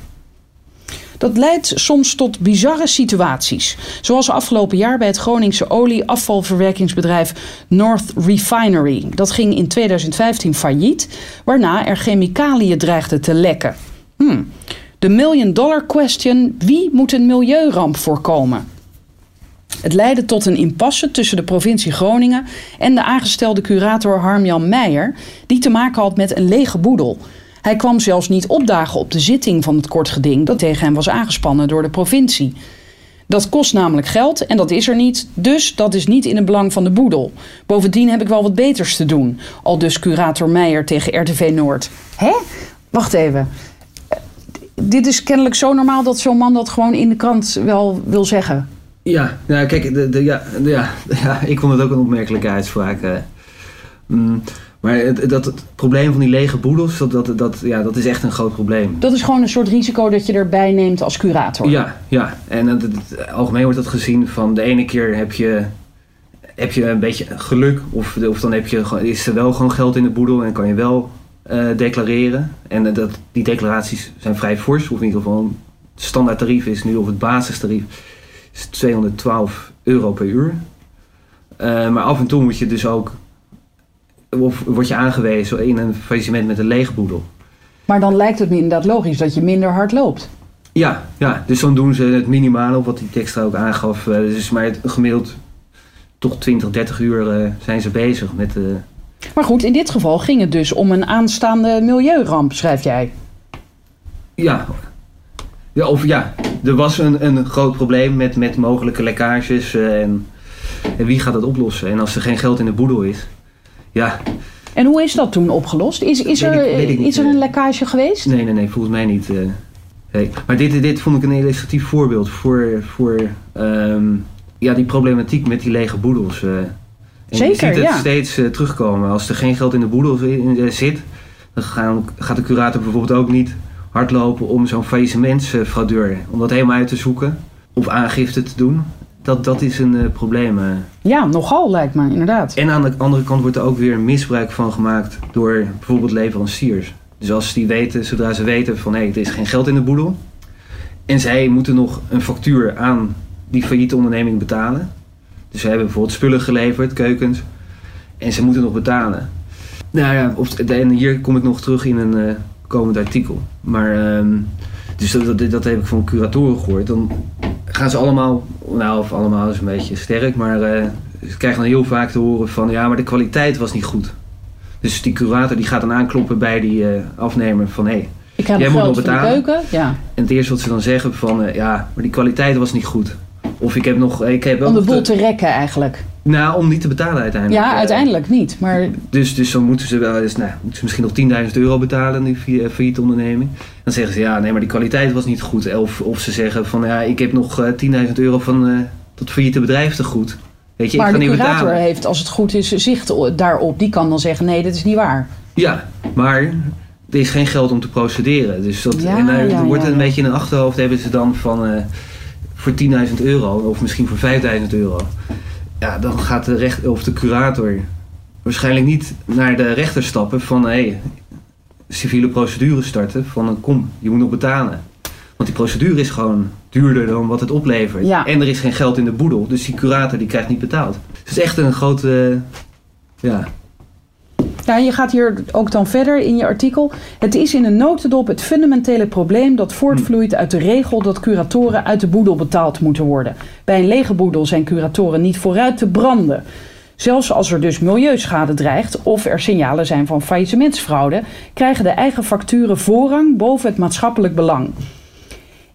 [SPEAKER 1] Dat leidt soms tot bizarre situaties. Zoals afgelopen jaar bij het Groningse olie-afvalverwerkingsbedrijf North Refinery. Dat ging in 2015 failliet, waarna er chemicaliën dreigden te lekken. Hmm. De million dollar question: wie moet een milieuramp voorkomen? Het leidde tot een impasse tussen de provincie Groningen en de aangestelde curator Harmjan Meijer, die te maken had met een lege boedel. Hij kwam zelfs niet opdagen op de zitting van het kortgeding dat tegen hem was aangespannen door de provincie. Dat kost namelijk geld en dat is er niet, dus dat is niet in het belang van de boedel. Bovendien heb ik wel wat beters te doen, al dus curator Meijer tegen RTV Noord. Hè? Wacht even. Eh, Dit is kennelijk zo normaal dat zo'n man dat gewoon in de krant wel wil zeggen.
[SPEAKER 3] Ja, nou, kijk, de, de, ja, de- ja, ja, ik vond het ook een opmerkelijke uitspraak. eh. Mm, maar het, dat, het probleem van die lege boedels, dat, dat, dat, ja, dat is echt een groot probleem.
[SPEAKER 1] Dat is gewoon een soort risico dat je erbij neemt als curator.
[SPEAKER 3] Ja, ja. en het, algemeen wordt dat gezien van de ene keer heb je, heb je een beetje geluk, of, of dan heb je, gewoon- is er wel gewoon geld in de boedel en kan je wel eh, declareren. En dat, die declaraties zijn vrij fors, of in ieder geval het standaard tarief is nu, of het basistarief, is 212 euro per uur. Eh, maar af en toe moet je dus ook, of word je aangewezen in een faillissement met een lege boedel.
[SPEAKER 1] Maar dan lijkt het me inderdaad logisch dat je minder hard loopt.
[SPEAKER 3] Ja, ja, dus dan doen ze het minimale op wat die tekst ook aangaf. Eh, dus maar gemiddeld toch 20, 30 uur eh, zijn ze bezig met... eh
[SPEAKER 1] Maar goed, in dit geval ging het dus om een aanstaande milieuramp, schrijf jij.
[SPEAKER 3] ja. ja, of ja, er was een, een groot probleem met, met mogelijke lekkages en, en wie gaat dat oplossen? En als er geen geld in de boedel is, ja,
[SPEAKER 1] En hoe is dat toen opgelost? Is, is,
[SPEAKER 3] Weet
[SPEAKER 1] er,
[SPEAKER 3] ik- ik
[SPEAKER 1] is er een lekkage geweest?
[SPEAKER 3] nee, nee, nee, volgens mij niet. eh. nee. Maar dit, dit vond ik een illustratief voorbeeld voor, voor ehm, ja, die problematiek met die lege boedels. eh. En
[SPEAKER 1] Zeker,
[SPEAKER 3] je ziet het
[SPEAKER 1] ja.
[SPEAKER 3] steeds eh, terugkomen. Als er geen geld in de boedel zi- zit, dan gaan, gaat de curator bijvoorbeeld ook niet hardlopen om zo'n faillissementsfraudeur, om dat helemaal uit te zoeken. of aangifte te doen. Dat, dat is een eh, probleem. eh.
[SPEAKER 1] Ja, nogal lijkt me, inderdaad.
[SPEAKER 3] En aan de andere kant wordt er ook weer misbruik van gemaakt door bijvoorbeeld leveranciers. Dus als die weten, zodra ze weten van hé, er is geen geld in de boedel. En zij moeten nog een factuur aan die failliete onderneming betalen. Dus ze hebben bijvoorbeeld spullen geleverd, keukens. En ze moeten nog betalen. Nou ja, of, en hier kom ik nog terug in een eh, komend artikel. Maar, ehm, dus dat, dat, dat heb ik van curatoren gehoord. Dan gaan ze allemaal, nou of allemaal is een beetje sterk, maar eh, ze krijgen dan heel vaak te horen van ja, maar de kwaliteit was niet goed. Dus die curator die gaat dan aankloppen bij die eh, afnemer van hé. Hey.
[SPEAKER 1] Ik heb
[SPEAKER 3] Jij moet nog betalen?
[SPEAKER 1] keuken. Ja.
[SPEAKER 3] En het eerste wat ze dan zeggen van eh, ja, maar die kwaliteit was niet goed. Of ik heb nog, ik heb wel
[SPEAKER 1] Om de boel
[SPEAKER 3] te-
[SPEAKER 1] te rekken eigenlijk.
[SPEAKER 3] Nou, om niet te betalen uiteindelijk.
[SPEAKER 1] Ja,
[SPEAKER 3] Eh,
[SPEAKER 1] uiteindelijk niet. Maar
[SPEAKER 3] Dus, dus dan moeten ze wel eens, nou, moeten ze misschien nog 10.000 euro betalen, die fa- failliete onderneming. Dan zeggen ze, ja, nee, maar die kwaliteit was niet goed. Of, of ze zeggen van, ja, ik heb nog eh, 10.000 euro van eh dat failliete bedrijf te goed. Weet je,
[SPEAKER 1] maar
[SPEAKER 3] ik
[SPEAKER 1] de
[SPEAKER 3] ga niet
[SPEAKER 1] curator
[SPEAKER 3] betalen.
[SPEAKER 1] heeft, als het goed is, zicht daarop. Die kan dan zeggen, nee, dat is niet waar.
[SPEAKER 3] Ja, maar er is geen geld om te procederen. Dus dat,
[SPEAKER 1] Ja,
[SPEAKER 3] en daar
[SPEAKER 1] ja,
[SPEAKER 3] wordt
[SPEAKER 1] ja,
[SPEAKER 3] een beetje in hun achterhoofd hebben ze dan van eh, voor 10.000 euro of misschien voor 5.000 euro. Ja, dan gaat de, recht, of de curator waarschijnlijk niet naar de rechter stappen van hé, hey, civiele procedure starten van eh, kom, je moet nog betalen. Want die procedure is gewoon duurder dan wat het oplevert.
[SPEAKER 1] Ja.
[SPEAKER 3] En er is geen geld in de boedel, dus die curator die krijgt niet betaald. Het is echt een grote, ja,
[SPEAKER 1] Ja, je gaat hier ook dan verder in je artikel. Het is in een notendop het fundamentele probleem dat voortvloeit uit de regel dat curatoren uit de boedel betaald moeten worden. Bij een lege boedel zijn curatoren niet vooruit te branden. Zelfs als er dus milieuschade dreigt of er signalen zijn van faillissementsfraude, krijgen de eigen facturen voorrang boven het maatschappelijk belang.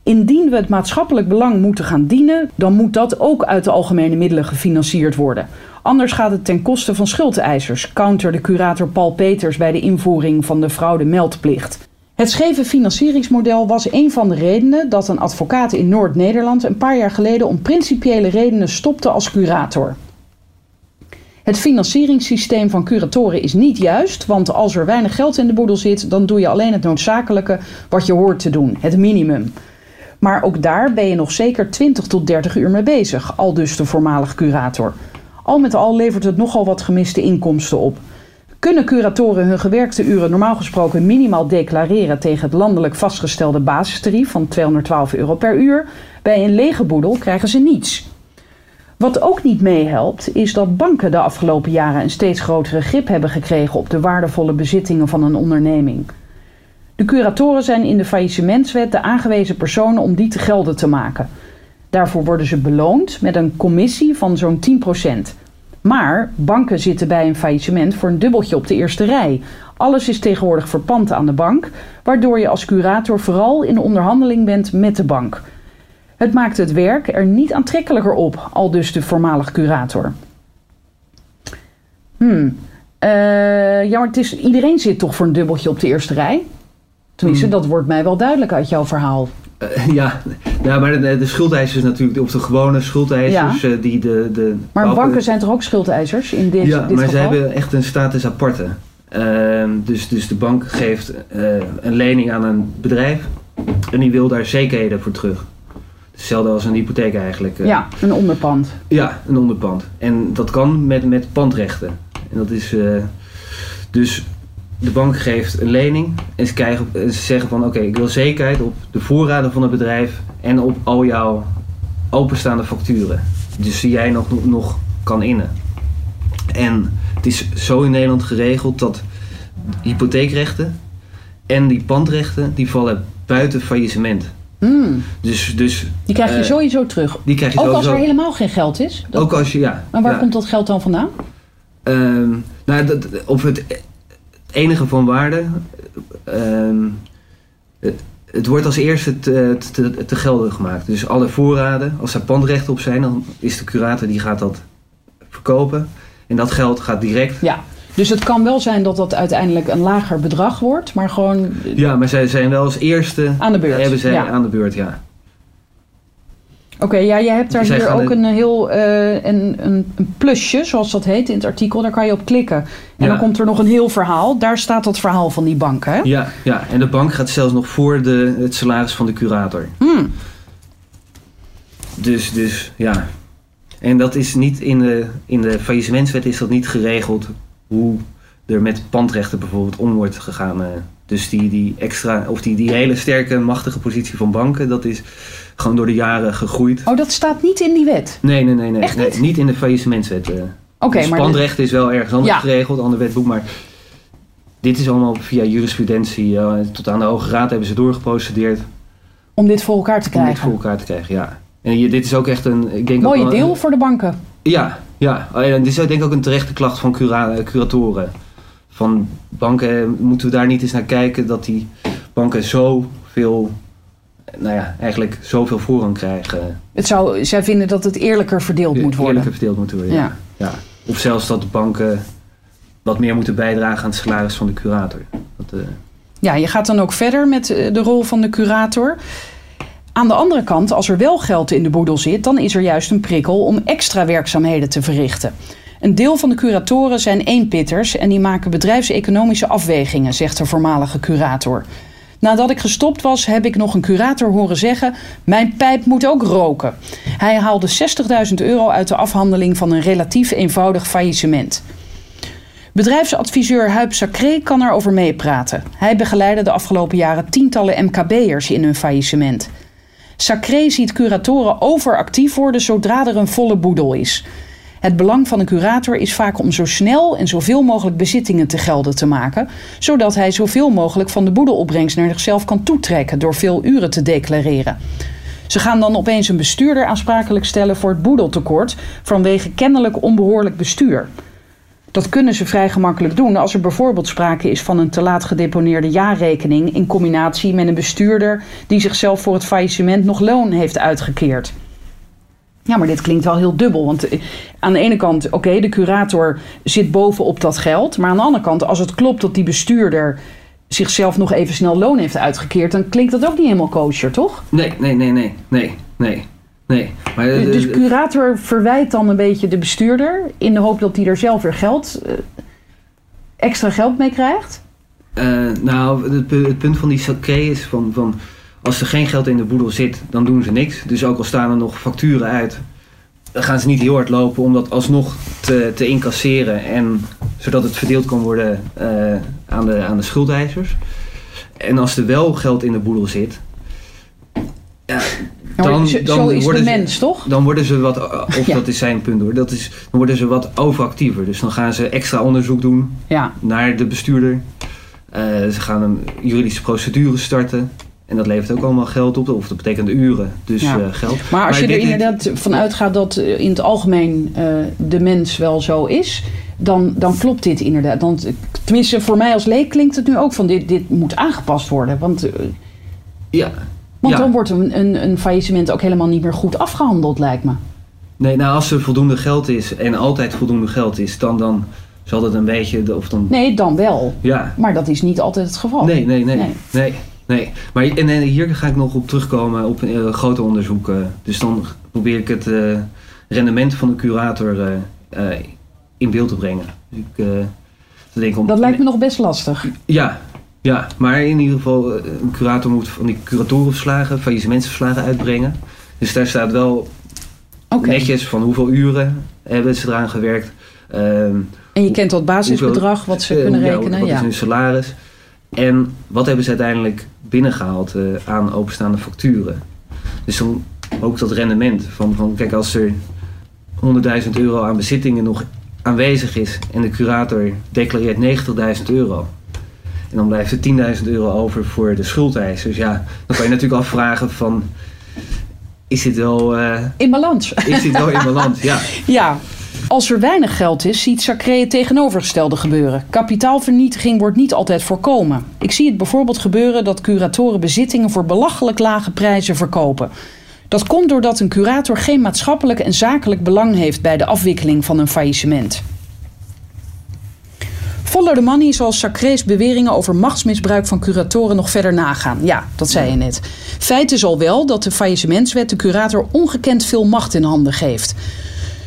[SPEAKER 1] Indien we het maatschappelijk belang moeten gaan dienen, dan moet dat ook uit de algemene middelen gefinancierd worden. Anders gaat het ten koste van schuldeisers, counterde curator Paul Peters bij de invoering van de fraude-meldplicht. Het scheve financieringsmodel was een van de redenen dat een advocaat in Noord-Nederland een paar jaar geleden om principiële redenen stopte als curator. Het financieringssysteem van curatoren is niet juist, want als er weinig geld in de boedel zit, dan doe je alleen het noodzakelijke wat je hoort te doen, het minimum. Maar ook daar ben je nog zeker 20 tot 30 uur mee bezig, al dus de voormalig curator. Al met al levert het nogal wat gemiste inkomsten op. Kunnen curatoren hun gewerkte uren normaal gesproken minimaal declareren tegen het landelijk vastgestelde basistarief van 212 euro per uur? Bij een lege boedel krijgen ze niets. Wat ook niet meehelpt, is dat banken de afgelopen jaren een steeds grotere grip hebben gekregen op de waardevolle bezittingen van een onderneming. De curatoren zijn in de faillissementswet de aangewezen personen om die te gelden te maken. Daarvoor worden ze beloond met een commissie van zo'n 10%. Maar banken zitten bij een faillissement voor een dubbeltje op de eerste rij. Alles is tegenwoordig verpand aan de bank, waardoor je als curator vooral in onderhandeling bent met de bank. Het maakt het werk er niet aantrekkelijker op, al dus de voormalig curator. Hmm. Eh, ja, maar het is, iedereen zit toch voor een dubbeltje op de eerste rij? Tenminste,
[SPEAKER 3] Hmm.
[SPEAKER 1] dat wordt mij wel duidelijk uit jouw verhaal.
[SPEAKER 3] Eh, ja, ja, maar de, de schuldeisers natuurlijk, of de gewone schuldeisers eh, die de... de
[SPEAKER 1] Maar banken zijn toch ook schuldeisers in dit,
[SPEAKER 3] Ja,
[SPEAKER 1] dit
[SPEAKER 3] maar
[SPEAKER 1] geval?
[SPEAKER 3] ze hebben echt een status aparte. Ehm, dus, dus de bank geeft eh, een lening aan een bedrijf en die wil daar zekerheden voor terug. Hetzelfde als een hypotheek eigenlijk.
[SPEAKER 1] Ja, een onderpand.
[SPEAKER 3] Ja, een onderpand. En dat kan met, met pandrechten. En dat is. dus de bank geeft een lening en ze, krijgen, en ze zeggen van oké, ik wil zekerheid op de voorraden van het bedrijf en op al jouw openstaande facturen. Dus die jij nog, nog kan innen. En het is zo in Nederland geregeld dat hypotheekrechten en die pandrechten die vallen buiten faillissement.
[SPEAKER 1] Hmm,
[SPEAKER 3] Dus, dus
[SPEAKER 1] die krijg je
[SPEAKER 3] Eh,
[SPEAKER 1] sowieso terug.
[SPEAKER 3] die krijg je
[SPEAKER 1] Ook als er helemaal geen geld is. Dat-
[SPEAKER 3] Ook als je, ja.
[SPEAKER 1] maar waar
[SPEAKER 3] ja.
[SPEAKER 1] komt dat geld dan vandaan?
[SPEAKER 3] Ehm, nou, dat, of het enige van waarde. ehm, het, het wordt als eerste te, te, te gelden gemaakt. Dus alle voorraden, als er pandrechten op zijn, dan is de curator die gaat dat verkopen. En dat geld gaat direct.
[SPEAKER 1] Ja. Dus het kan wel zijn dat dat uiteindelijk een lager bedrag wordt, maar gewoon
[SPEAKER 3] Ja, maar zij zijn wel als eerste.
[SPEAKER 1] aan de beurt.
[SPEAKER 3] Hebben zij
[SPEAKER 1] ja.
[SPEAKER 3] aan de beurt, ja.
[SPEAKER 1] Oké, ja, jij hebt daar hier ook een heel eh, een, een, een plusje, zoals dat heet in het artikel. Daar kan je op klikken. En
[SPEAKER 3] Ja.
[SPEAKER 1] dan komt er nog een heel verhaal. Daar staat dat verhaal van die bank, hè?
[SPEAKER 3] Ja, ja, en de bank gaat zelfs nog voor de, het salaris van de curator.
[SPEAKER 1] Hmm.
[SPEAKER 3] Dus, dus ja. En dat is niet in de, in de faillissementswet is dat niet geregeld hoe er met pandrechten bijvoorbeeld om wordt gegaan. eh. Dus die, die extra, of die, die hele sterke, machtige positie van banken, dat is gewoon door de jaren gegroeid.
[SPEAKER 1] Oh, dat staat niet in die wet.
[SPEAKER 3] Nee, nee, nee, nee.
[SPEAKER 1] Echt
[SPEAKER 3] nee,
[SPEAKER 1] niet?
[SPEAKER 3] in de faillissementswet. eh.
[SPEAKER 1] Oké,
[SPEAKER 3] dus
[SPEAKER 1] maar de-
[SPEAKER 3] pandrecht is wel ergens anders
[SPEAKER 1] Ja.
[SPEAKER 3] geregeld, ander wetboek, maar dit is allemaal via jurisprudentie. eh, tot aan de Hoge Raad hebben ze doorgeprocedeerd
[SPEAKER 1] om dit voor elkaar te
[SPEAKER 3] om dit voor
[SPEAKER 1] krijgen.
[SPEAKER 3] elkaar te krijgen. Ja. En hier, dit is ook echt een, ik denk ook
[SPEAKER 1] Mooie deel voor de banken.
[SPEAKER 3] Ja, ja. En dit is denk ik ook een terechte klacht van cura- curatoren. Van banken, eh, moeten we daar niet eens naar kijken dat die banken zoveel, nou ja, eigenlijk zoveel voorrang krijgen.
[SPEAKER 1] Het zou, zij vinden dat het eerlijker verdeeld moet worden.
[SPEAKER 3] Eerlijker verdeeld moeten worden.
[SPEAKER 1] Ja.
[SPEAKER 3] Ja. Of zelfs dat de banken wat meer moeten bijdragen aan het salaris van de curator. Dat, eh,
[SPEAKER 1] Ja, je gaat dan ook verder met eh, de rol van de curator. Aan de andere kant, als er wel geld in de boedel zit, dan is er juist een prikkel om extra werkzaamheden te verrichten. Een deel van de curatoren zijn eenpitters en die maken bedrijfseconomische afwegingen, zegt de voormalige curator. Nadat ik gestopt was, heb ik nog een curator horen zeggen: Mijn pijp moet ook roken. Hij haalde 60.000 euro uit de afhandeling van een relatief eenvoudig faillissement. Bedrijfsadviseur Huip Sacré kan erover meepraten. Hij begeleidde de afgelopen jaren tientallen MKB'ers in hun faillissement. Sacré ziet curatoren overactief worden zodra er een volle boedel is. Het belang van een curator is vaak om zo snel en zoveel mogelijk bezittingen te gelden te maken, zodat hij zoveel mogelijk van de boedelopbrengst naar zichzelf kan toetrekken door veel uren te declareren. Ze gaan dan opeens een bestuurder aansprakelijk stellen voor het boedeltekort vanwege kennelijk onbehoorlijk bestuur. Dat kunnen ze vrij gemakkelijk doen als er bijvoorbeeld sprake is van een te laat gedeponeerde jaarrekening in combinatie met een bestuurder die zichzelf voor het faillissement nog loon heeft uitgekeerd. Ja, maar dit klinkt wel heel dubbel. Want eh, aan de ene kant, oké, de curator zit bovenop dat geld. Maar aan de andere kant, als het klopt dat die bestuurder zichzelf nog even snel loon heeft uitgekeerd, dan klinkt dat ook niet helemaal kosher, toch?
[SPEAKER 3] nee, nee, nee, nee, nee, nee, nee. Maar, eh,
[SPEAKER 1] Dus
[SPEAKER 3] de-
[SPEAKER 1] curator verwijt dan een beetje de bestuurder in de hoop dat hij er zelf weer geld, eh, extra geld mee krijgt.
[SPEAKER 3] Eh, nou, het, het punt van die sacré is van, van als er geen geld in de boedel zit, dan doen ze niks. Dus ook al staan er nog facturen uit, dan gaan ze niet heel hard lopen om dat alsnog te, te incasseren. En, zodat het verdeeld kan worden eh, aan, de, aan de schuldeisers. En als er wel geld in de boedel zit, ja, dan, dan
[SPEAKER 1] is de
[SPEAKER 3] worden ze-
[SPEAKER 1] mens, toch?
[SPEAKER 3] dan worden ze wat, of
[SPEAKER 1] Ja.
[SPEAKER 3] dat is zijn punt hoor, dat is, dan worden ze wat overactiever. Dus dan gaan ze extra onderzoek doen
[SPEAKER 1] Ja.
[SPEAKER 3] naar de bestuurder. Eh, ze gaan een juridische procedure starten. En dat levert ook allemaal geld op, of dat betekent uren, dus
[SPEAKER 1] Ja.
[SPEAKER 3] eh, geld.
[SPEAKER 1] Maar als je er
[SPEAKER 3] dit-
[SPEAKER 1] inderdaad van uitgaat dat eh, in het algemeen eh, de mens wel zo is, dan, dan klopt dit inderdaad. Dan, tenminste, voor mij als leek klinkt het nu ook van dit, dit moet aangepast worden. Want,
[SPEAKER 3] Ja.
[SPEAKER 1] want
[SPEAKER 3] Ja.
[SPEAKER 1] dan wordt een, een, een faillissement ook helemaal niet meer goed afgehandeld, lijkt me.
[SPEAKER 3] Nee, nou als er voldoende geld is en altijd voldoende geld is, dan, dan zal dat een beetje, of dan,
[SPEAKER 1] Nee, dan wel.
[SPEAKER 3] ja.
[SPEAKER 1] Maar dat is niet altijd het geval.
[SPEAKER 3] Nee, nee, nee,
[SPEAKER 1] Nee.
[SPEAKER 3] nee, nee. Maar en, en hier ga ik nog op terugkomen op een grote onderzoek. eh. dus dan probeer ik het eh, rendement van de curator eh, in beeld te brengen. Dus ik, te denken om,
[SPEAKER 1] Dat lijkt me nog best lastig.
[SPEAKER 3] Ja, ja, maar in ieder geval, een curator moet van die curatorenverslagen, faillissementsverslagen uitbrengen. Dus daar staat wel netjes van hoeveel uren hebben ze eraan gewerkt. ehm,
[SPEAKER 1] En je kent dat basisbedrag wat ze kunnen
[SPEAKER 3] ja,
[SPEAKER 1] rekenen.
[SPEAKER 3] Wat
[SPEAKER 1] Ja.
[SPEAKER 3] is hun salaris? En wat hebben ze uiteindelijk binnengehaald eh, aan openstaande facturen? Dus dan ook dat rendement van, van kijk, als er 100.000 euro aan bezittingen nog aanwezig is en de curator declareert 90.000 euro. En dan blijft er 10.000 euro over voor de schuldeisers. Ja, dan kan je natuurlijk afvragen van, is dit wel, eh,
[SPEAKER 1] In balans.
[SPEAKER 3] is dit wel in balans? Ja.
[SPEAKER 1] Ja, als er weinig geld is, ziet Sacré het tegenovergestelde gebeuren. Kapitaalvernietiging wordt niet altijd voorkomen. Ik zie het bijvoorbeeld gebeuren dat curatoren bezittingen voor belachelijk lage prijzen verkopen. Dat komt doordat een curator geen maatschappelijk en zakelijk belang heeft bij de afwikkeling van een faillissement. Follow the money zal Sacré's beweringen over machtsmisbruik van curatoren nog verder nagaan. Ja, dat zei je net. Feit is al wel dat de faillissementswet de curator ongekend veel macht in handen geeft.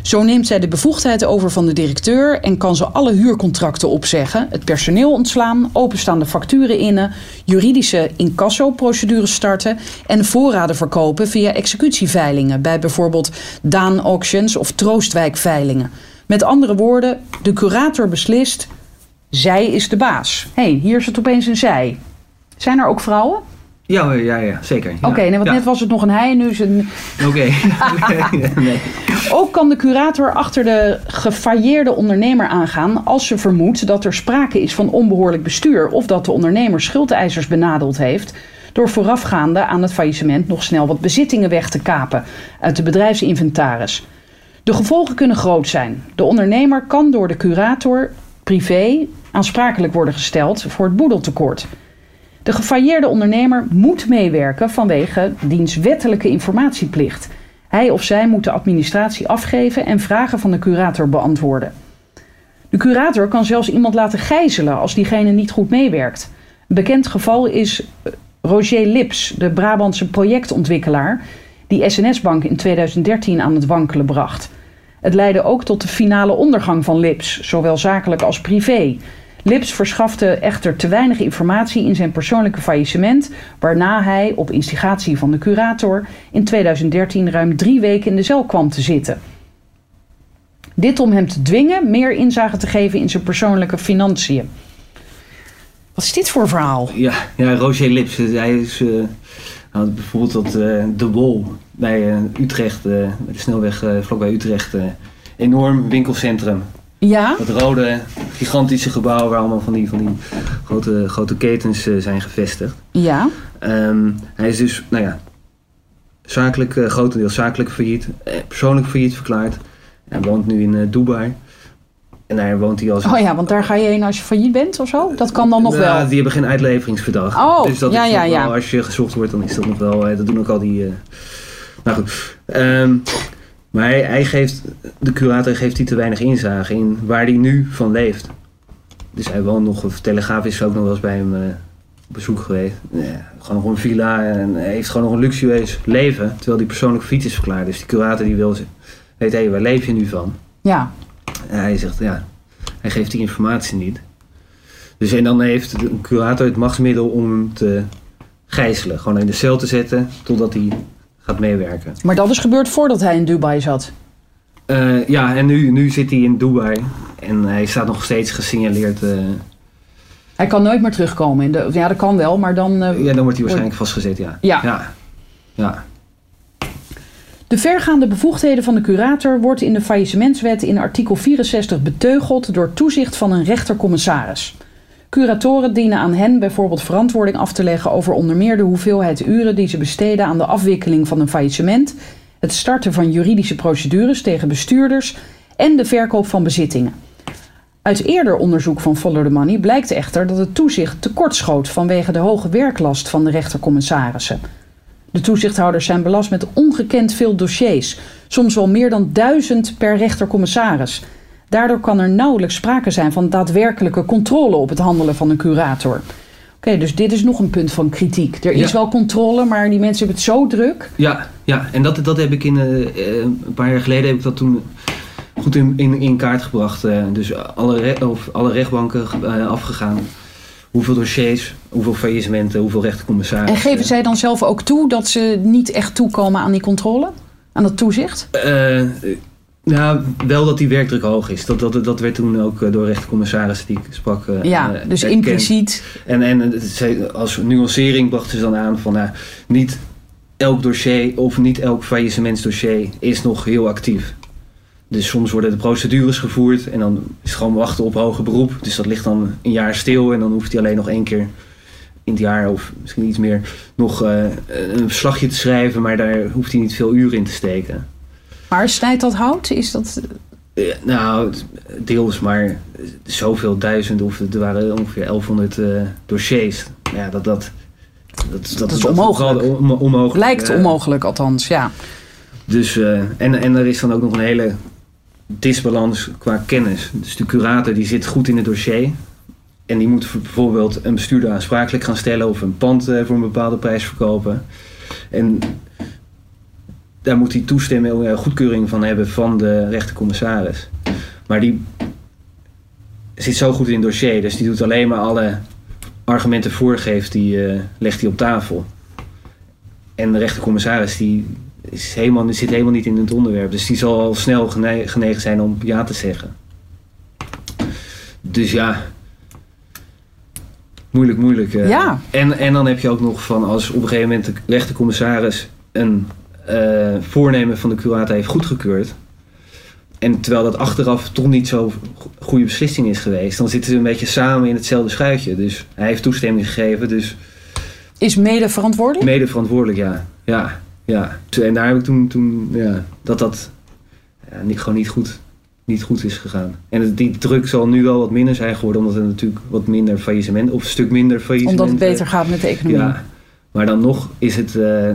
[SPEAKER 1] Zo neemt zij de bevoegdheid over van de directeur en kan ze alle huurcontracten opzeggen, het personeel ontslaan, openstaande facturen innen, juridische incasso-procedures starten en voorraden verkopen via executieveilingen bij bijvoorbeeld Daan Auctions of Troostwijk-veilingen. Met andere woorden, de curator beslist, zij is de baas. Hé, hey, hier zit opeens een zij. Zijn er ook vrouwen?
[SPEAKER 3] Ja, ja, ja zeker. Ja.
[SPEAKER 1] Oké, nee, want
[SPEAKER 3] Ja.
[SPEAKER 1] net was het nog een hij, nu is het een...
[SPEAKER 3] Oké. nee.
[SPEAKER 1] Ook kan de curator achter de gefailleerde ondernemer aangaan als ze vermoedt dat er sprake is van onbehoorlijk bestuur of dat de ondernemer schuldeisers benadeeld heeft door voorafgaande aan het faillissement nog snel wat bezittingen weg te kapen uit de bedrijfsinventaris. De gevolgen kunnen groot zijn. De ondernemer kan door de curator privé aansprakelijk worden gesteld voor het boedeltekort. De gefailleerde ondernemer moet meewerken vanwege diens wettelijke informatieplicht. Hij of zij moet de administratie afgeven en vragen van de curator beantwoorden. De curator kan zelfs iemand laten gijzelen als diegene niet goed meewerkt. Een bekend geval is eh, Roger Lips, de Brabantse projectontwikkelaar, die SNS-bank in 2013 aan het wankelen bracht. Het leidde ook tot de finale ondergang van Lips, zowel zakelijk als privé. Lips verschafte echter te weinig informatie in zijn persoonlijke faillissement, waarna hij, op instigatie van de curator, in 2013 ruim drie weken in de cel kwam te zitten. Dit om hem te dwingen meer inzage te geven in zijn persoonlijke financiën. Wat is dit voor verhaal?
[SPEAKER 3] Ja, ja, Roger Lips. Hij is, eh, had bijvoorbeeld dat eh, De Wol bij eh, Utrecht, bij de snelweg vlakbij Utrecht, enorm winkelcentrum.
[SPEAKER 1] Ja?
[SPEAKER 3] Dat rode, gigantische gebouw waar allemaal van die, van die grote, grote ketens eh, zijn gevestigd.
[SPEAKER 1] Ja.
[SPEAKER 3] Ehm, hij is dus, nou ja, zakelijk, eh, grotendeels zakelijk failliet, eh, persoonlijk failliet verklaard. Hij woont nu in eh, Dubai. En daar woont hij als...
[SPEAKER 1] Oh ja, want daar ga je heen als je failliet bent of zo? Dat kan dan nog
[SPEAKER 3] Nou,
[SPEAKER 1] wel.
[SPEAKER 3] Die hebben geen uitleveringsverdrag.
[SPEAKER 1] Oh,
[SPEAKER 3] dus dat
[SPEAKER 1] ja,
[SPEAKER 3] is
[SPEAKER 1] ja, ja.
[SPEAKER 3] wel, als je gezocht wordt, dan is dat nog wel. Dat doen ook al die. Nou goed. Ehm, maar hij, hij geeft, de curator geeft hij te weinig inzage in waar hij nu van leeft. Dus hij woont nog, of Telegraaf is ook nog wel eens bij hem eh, op bezoek geweest. Ja, gewoon nog een villa en hij heeft gewoon nog een luxueus leven. Terwijl hij persoonlijk fiets is verklaard. Dus die curator die wil, weet hé, waar leef je nu van?
[SPEAKER 1] Ja.
[SPEAKER 3] En hij zegt, ja, hij geeft die informatie niet. Dus en dan heeft de curator het machtsmiddel om hem te gijzelen. Gewoon in de cel te zetten totdat hij gaat meewerken.
[SPEAKER 1] Maar dat is gebeurd voordat hij in Dubai zat.
[SPEAKER 3] Eh, ja, en nu, nu zit hij in Dubai. En hij staat nog steeds gesignaleerd. eh,
[SPEAKER 1] Hij kan nooit meer terugkomen. In de, ja, dat kan wel, maar dan... eh,
[SPEAKER 3] ja, dan wordt hij waarschijnlijk vastgezet, ja.
[SPEAKER 1] Ja.
[SPEAKER 3] Ja. ja.
[SPEAKER 1] De vergaande bevoegdheden van de curator wordt in de faillissementswet in artikel 64 beteugeld door toezicht van een rechtercommissaris. Curatoren dienen aan hen bijvoorbeeld verantwoording af te leggen over onder meer de hoeveelheid uren die ze besteden aan de afwikkeling van een faillissement, het starten van juridische procedures tegen bestuurders en de verkoop van bezittingen. Uit eerder onderzoek van Follow the Money blijkt echter dat het toezicht tekortschoot vanwege de hoge werklast van de rechtercommissarissen. De toezichthouders zijn belast met ongekend veel dossiers, soms wel meer dan duizend per rechtercommissaris. Daardoor kan er nauwelijks sprake zijn van daadwerkelijke controle op het handelen van een curator. Oké, dus dit is nog een punt van kritiek. Er is wel controle, maar die mensen hebben het zo druk.
[SPEAKER 3] Ja, ja. en dat, dat heb ik in, eh, eh, een paar jaar geleden heb ik dat toen goed in, in, in kaart gebracht. Eh, dus alle, re- of alle rechtbanken afgegaan. Hoeveel dossiers, hoeveel faillissementen, hoeveel rechtercommissarissen.
[SPEAKER 1] En geven zij dan zelf ook toe dat ze niet echt toekomen aan die controle? Aan dat toezicht?
[SPEAKER 3] Eh, nou, wel dat die werkdruk hoog is. Dat, dat, dat werd toen ook eh, door rechtercommissarissen die ik sprak. eh,
[SPEAKER 1] Ja,
[SPEAKER 3] eh,
[SPEAKER 1] dus
[SPEAKER 3] erkend.
[SPEAKER 1] impliciet.
[SPEAKER 3] En, en ze- als nuancering brachten ze dan aan van nou, niet elk dossier of niet elk faillissementsdossier is nog heel actief. Dus soms worden de procedures gevoerd en dan is het gewoon wachten op hoger beroep. Dus dat ligt dan een jaar stil en dan hoeft hij alleen nog één keer in het jaar of misschien iets meer nog een verslagje te schrijven, maar daar hoeft hij niet veel uren in te steken.
[SPEAKER 1] Maar snijdt dat hout? Is dat...
[SPEAKER 3] Eh, nou, deels, maar zoveel duizend, of er waren ongeveer 1100 eh, dossiers. Ja, dat, dat, dat, dat,
[SPEAKER 1] is onmogelijk.
[SPEAKER 3] on- onmogelijk.
[SPEAKER 1] Lijkt
[SPEAKER 3] Ja.
[SPEAKER 1] onmogelijk althans, ja.
[SPEAKER 3] Dus, eh, en, en er is dan ook nog een hele disbalans qua kennis. Dus de curator die zit goed in het dossier. En die moet bijvoorbeeld een bestuurder aansprakelijk gaan stellen of een pand eh, voor een bepaalde prijs verkopen. En daar moet hij toestemming, eh, goedkeuring van hebben van de rechtercommissaris. Maar die zit zo goed in het dossier, dus die doet alleen maar alle argumenten voorgeeft, die eh, legt hij op tafel. En de rechtercommissaris die is helemaal, die zit helemaal niet in het onderwerp, dus die zal al snel gene- genegen zijn om ja te zeggen. Dus ja, moeilijk, moeilijk. eh.
[SPEAKER 1] Ja.
[SPEAKER 3] En, en dan heb je ook nog van als op een gegeven moment de rechtercommissaris een eh, voornemen van de curator heeft goedgekeurd. En terwijl dat achteraf toch niet zo'n goede beslissing is geweest, dan zitten ze een beetje samen in hetzelfde schuitje. Dus hij heeft toestemming gegeven, dus
[SPEAKER 1] Is mede verantwoordelijk?
[SPEAKER 3] mede verantwoordelijk, ja. Ja, ja. En daar heb ik toen, toen ja, dat dat ja, niet, gewoon niet goed, niet goed is gegaan. En die druk zal nu wel wat minder zijn geworden, omdat er natuurlijk wat minder faillissement, of een stuk minder faillissement...
[SPEAKER 1] Omdat het
[SPEAKER 3] eh,
[SPEAKER 1] beter gaat met de economie.
[SPEAKER 3] ja, maar dan nog is het, eh,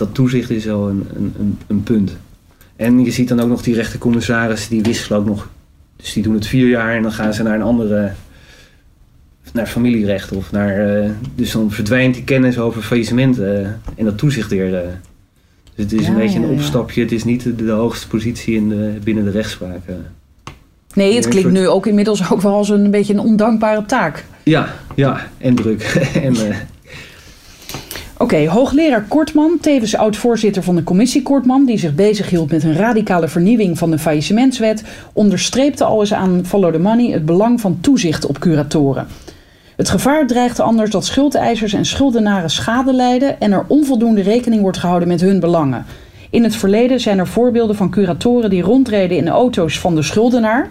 [SPEAKER 3] dat toezicht is wel een, een, een, een punt. En je ziet dan ook nog die rechtercommissaris, die wisselen ook nog. Dus die doen het vier jaar en dan gaan ze naar een andere, naar familierecht of naar, eh, dus dan verdwijnt die kennis over faillissement eh, en dat toezicht weer. eh. dus het is
[SPEAKER 1] Ja,
[SPEAKER 3] een beetje een
[SPEAKER 1] ja.
[SPEAKER 3] opstapje, het is niet de, de hoogste positie in de, binnen de rechtspraak.
[SPEAKER 1] Nee, het klinkt nu ook inmiddels ook wel als een beetje een ondankbare taak.
[SPEAKER 3] Ja, ja, en druk. en,
[SPEAKER 1] Oké, hoogleraar Kortman, tevens oud-voorzitter van de commissie Kortman... die zich bezighield met een radicale vernieuwing van de faillissementswet... onderstreepte al eens aan Follow the Money het belang van toezicht op curatoren. Het gevaar dreigt anders dat schuldeisers en schuldenaren schade lijden... en er onvoldoende rekening wordt gehouden met hun belangen. In het verleden zijn er voorbeelden van curatoren die rondreden in de auto's van de schuldenaar...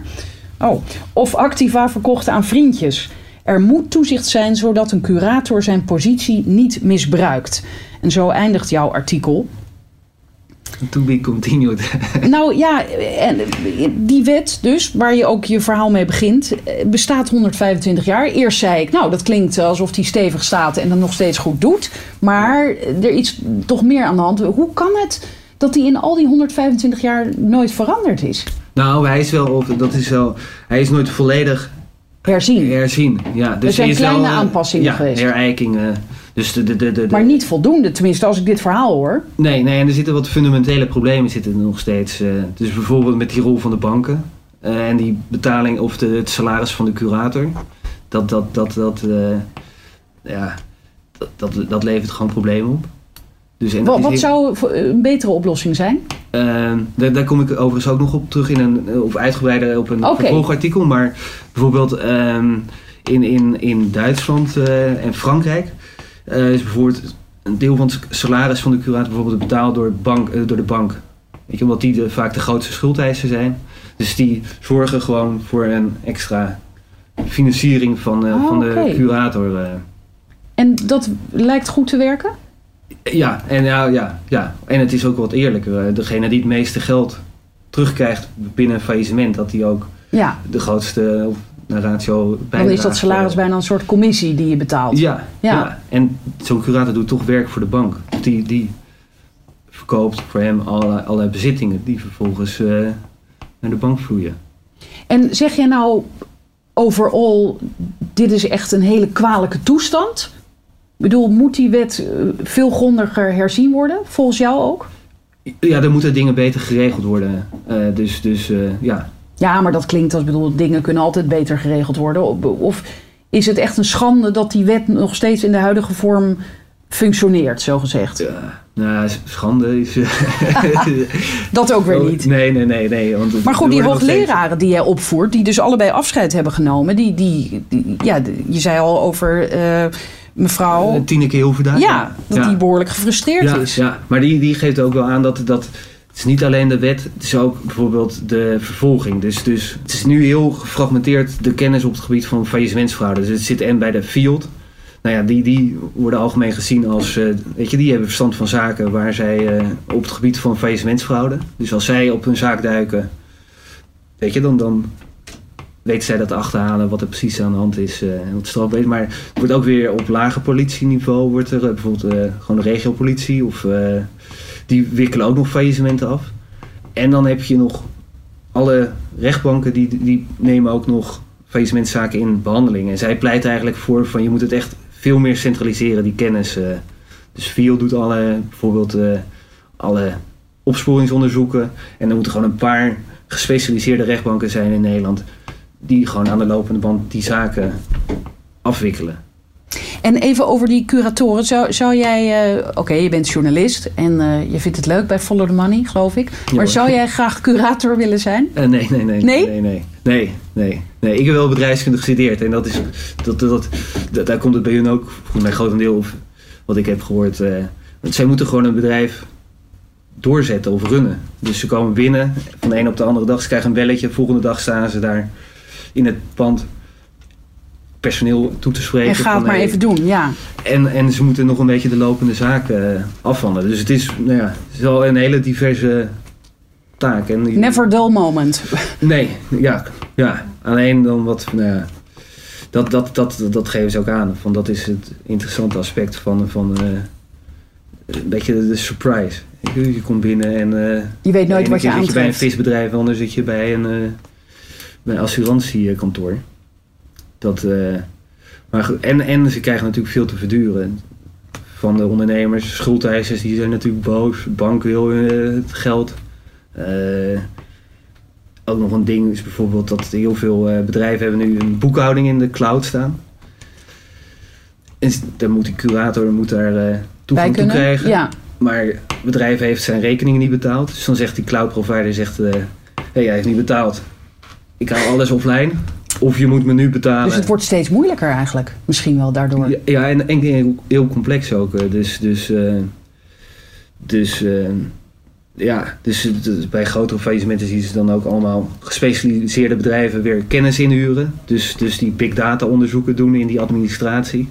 [SPEAKER 1] Oh, of activa verkochten aan vriendjes... Er moet toezicht zijn zodat een curator zijn positie niet misbruikt. En zo eindigt jouw artikel.
[SPEAKER 3] to be continued.
[SPEAKER 1] Nou ja, en die wet dus, waar je ook je verhaal mee begint, bestaat 125 jaar. Eerst zei ik, nou dat klinkt alsof die stevig staat en dat nog steeds goed doet. Maar er is toch meer aan de hand. Hoe kan het dat die in al die 125 jaar nooit veranderd is?
[SPEAKER 3] nou, hij is wel, dat is wel, hij is nooit volledig
[SPEAKER 1] Herzien.
[SPEAKER 3] herzien. Ja, dus
[SPEAKER 1] Er zijn kleine
[SPEAKER 3] wel, eh,
[SPEAKER 1] aanpassingen
[SPEAKER 3] ja,
[SPEAKER 1] geweest.
[SPEAKER 3] herijkingen. Dus de, de, de, de,
[SPEAKER 1] Maar niet voldoende, tenminste als ik dit verhaal hoor.
[SPEAKER 3] Nee, nee, en er zitten wat fundamentele problemen zitten er nog steeds. eh. dus bijvoorbeeld met die rol van de banken. eh, en die betaling of de, het salaris van de curator. Dat, dat, dat, dat, ja, dat, dat, dat levert gewoon problemen op. Dus, en dat
[SPEAKER 1] Wat, zou voor- een betere oplossing zijn?
[SPEAKER 3] Ehm, daar, daar kom ik overigens ook nog op terug in een, eh, of uitgebreider op een
[SPEAKER 1] Oké.
[SPEAKER 3] vervolgartikel. Maar bijvoorbeeld ehm, in, in, in Duitsland eh, en Frankrijk eh, is bijvoorbeeld een deel van het salaris van de curator bijvoorbeeld betaald door, bank, eh, door de bank. Weet je, omdat die de, vaak de grootste schuldeiser zijn. Dus die zorgen gewoon voor een extra financiering van, eh,
[SPEAKER 1] Oh,
[SPEAKER 3] van de
[SPEAKER 1] oké.
[SPEAKER 3] curator. eh.
[SPEAKER 1] En dat lijkt goed te werken?
[SPEAKER 3] Ja, en, ja, ja, ja, en het is ook wat eerlijker. Eh, Degene die het meeste geld terugkrijgt binnen een faillissement, dat die ook
[SPEAKER 1] Ja,
[SPEAKER 3] de grootste naar ratio
[SPEAKER 1] dan
[SPEAKER 3] bijdraagt.
[SPEAKER 1] is dat salaris bijna een soort commissie die je betaalt.
[SPEAKER 3] Ja,
[SPEAKER 1] Ja.
[SPEAKER 3] ja. en zo'n curator doet toch werk voor de bank. Die, die verkoopt voor hem allerlei, allerlei bezittingen die vervolgens eh, naar de bank vloeien.
[SPEAKER 1] En zeg jij nou overal, dit is echt een hele kwalijke toestand? Ik bedoel, moet die wet eh, veel grondiger herzien worden, volgens jou ook?
[SPEAKER 3] Ja, er moeten dingen beter geregeld worden. Eh, dus dus eh, ja,
[SPEAKER 1] Ja, maar dat klinkt als, bedoel, dingen kunnen altijd beter geregeld worden. Of, is het echt een schande dat die wet nog steeds in de huidige vorm functioneert, zo gezegd?
[SPEAKER 3] ja nou, schande is...
[SPEAKER 1] Dat ook weer
[SPEAKER 3] Oh,
[SPEAKER 1] niet.
[SPEAKER 3] Nee, nee, nee. nee want
[SPEAKER 1] Maar goed, die
[SPEAKER 3] nog steeds-
[SPEAKER 1] hoogleraren die jij opvoert, die dus allebei afscheid hebben genomen, die, die, die- ja, je zei al over mevrouw.
[SPEAKER 3] Eh, Tineke Hilverda.
[SPEAKER 1] ja, dat
[SPEAKER 3] Ja.
[SPEAKER 1] die behoorlijk gefrustreerd
[SPEAKER 3] ja,
[SPEAKER 1] is.
[SPEAKER 3] Ja, maar die, die geeft ook wel aan dat, dat het is niet alleen de wet, het is ook bijvoorbeeld de vervolging. Dus, dus het is nu heel gefragmenteerd de kennis op het gebied van faillissementsfraude. Dus het zit en bij de FIOD. Nou ja, die, die worden algemeen gezien als, eh, weet je, die hebben verstand van zaken waar zij eh, op het gebied van faillissementsfraude. Dus als zij op hun zaak duiken, weet je, dan, dan weten zij dat te achterhalen wat er precies aan de hand is eh, en wat strafbaar is. Maar het wordt ook weer op lager politieniveau, wordt er eh, bijvoorbeeld eh, gewoon de regiopolitie of die wikkelen ook nog faillissementen af. En dan heb je nog alle rechtbanken die, die nemen ook nog faillissementzaken in behandeling. En zij pleiten eigenlijk voor van je moet het echt veel meer centraliseren, die kennis. Dus VIO doet alle, bijvoorbeeld alle opsporingsonderzoeken. En er moeten gewoon een paar gespecialiseerde rechtbanken zijn in Nederland. Die gewoon aan de lopende band die zaken afwikkelen.
[SPEAKER 1] En even over die curatoren. Zou, zou jij, uh, oké, je bent journalist en uh, je vindt het leuk bij Follow the Money, geloof ik. Maar zou jij graag curator willen zijn?
[SPEAKER 3] Uh, nee, nee, nee,
[SPEAKER 1] Nee?
[SPEAKER 3] nee, nee, nee, nee, nee. Ik heb wel bedrijfskunde gestudeerd en dat is, dat, dat, dat, daar komt het bij hun ook, voor mij grotendeel op wat ik heb gehoord. Want zij moeten gewoon een bedrijf doorzetten of runnen. Dus ze komen binnen, van de een op de andere dag, ze krijgen een belletje, de volgende dag staan ze daar in het pand personeel toe te spreken.
[SPEAKER 1] En ga het maar
[SPEAKER 3] hey,
[SPEAKER 1] even doen, ja.
[SPEAKER 3] En, en ze moeten nog een beetje de lopende zaken uh, afhandelen. Dus het is, nou ja, het is wel een hele diverse taak. En
[SPEAKER 1] Never dull moment.
[SPEAKER 3] Nee, ja, ja. Alleen dan wat, nou ja, dat, dat, dat, dat geven ze ook aan. Van dat is het interessante aspect van, van uh, een beetje de, surprise. Je, je komt binnen en uh,
[SPEAKER 1] Je weet nooit wat je
[SPEAKER 3] zit je bij een
[SPEAKER 1] aantreft.
[SPEAKER 3] visbedrijf, anders zit je bij een, uh, bij een assurantiekantoor. Dat, uh, maar goed, en, en ze krijgen natuurlijk veel te verduren. Van de ondernemers, schuldeisers, die zijn natuurlijk boos. Bank wil uh, het geld. Uh, ook nog een ding is bijvoorbeeld dat heel veel bedrijven hebben nu een boekhouding in de cloud staan. En daar moet die curator moet daar toegang toe krijgen.
[SPEAKER 1] ja.
[SPEAKER 3] Maar het bedrijf heeft zijn rekeningen niet betaald. Dus dan zegt die cloud provider, zegt, hé, hey, hij heeft niet betaald. Ik haal alles offline. Of je moet me nu betalen.
[SPEAKER 1] Dus het wordt steeds moeilijker eigenlijk. Misschien wel daardoor.
[SPEAKER 3] Ja, ja en, en heel, heel, complex ook. eh, Dus, dus, uh, dus uh, ja, dus, dus, bij grotere faillissementen zien ze dan ook allemaal gespecialiseerde bedrijven weer kennis inhuren. Dus, dus die big data onderzoeken doen in die administratie.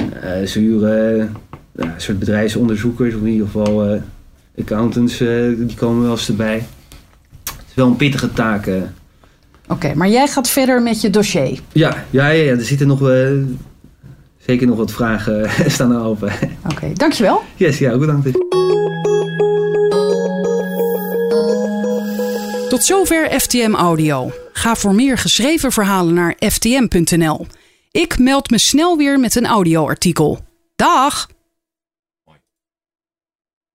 [SPEAKER 3] Uh, ze huren een soort bedrijfsonderzoekers, of in ieder geval accountants, die komen wel eens erbij. Het is wel een pittige taak.
[SPEAKER 1] Oké, okay, maar jij gaat verder met je dossier.
[SPEAKER 3] Ja, ja, ja, ja er zitten nog uh, zeker nog wat vragen staan er open.
[SPEAKER 1] Oké, okay, dankjewel.
[SPEAKER 3] Yes, ja, ook bedankt.
[SPEAKER 1] Tot zover FTM Audio. Ga voor meer geschreven verhalen naar ftm.nl. Ik meld me snel weer met een audioartikel. Dag!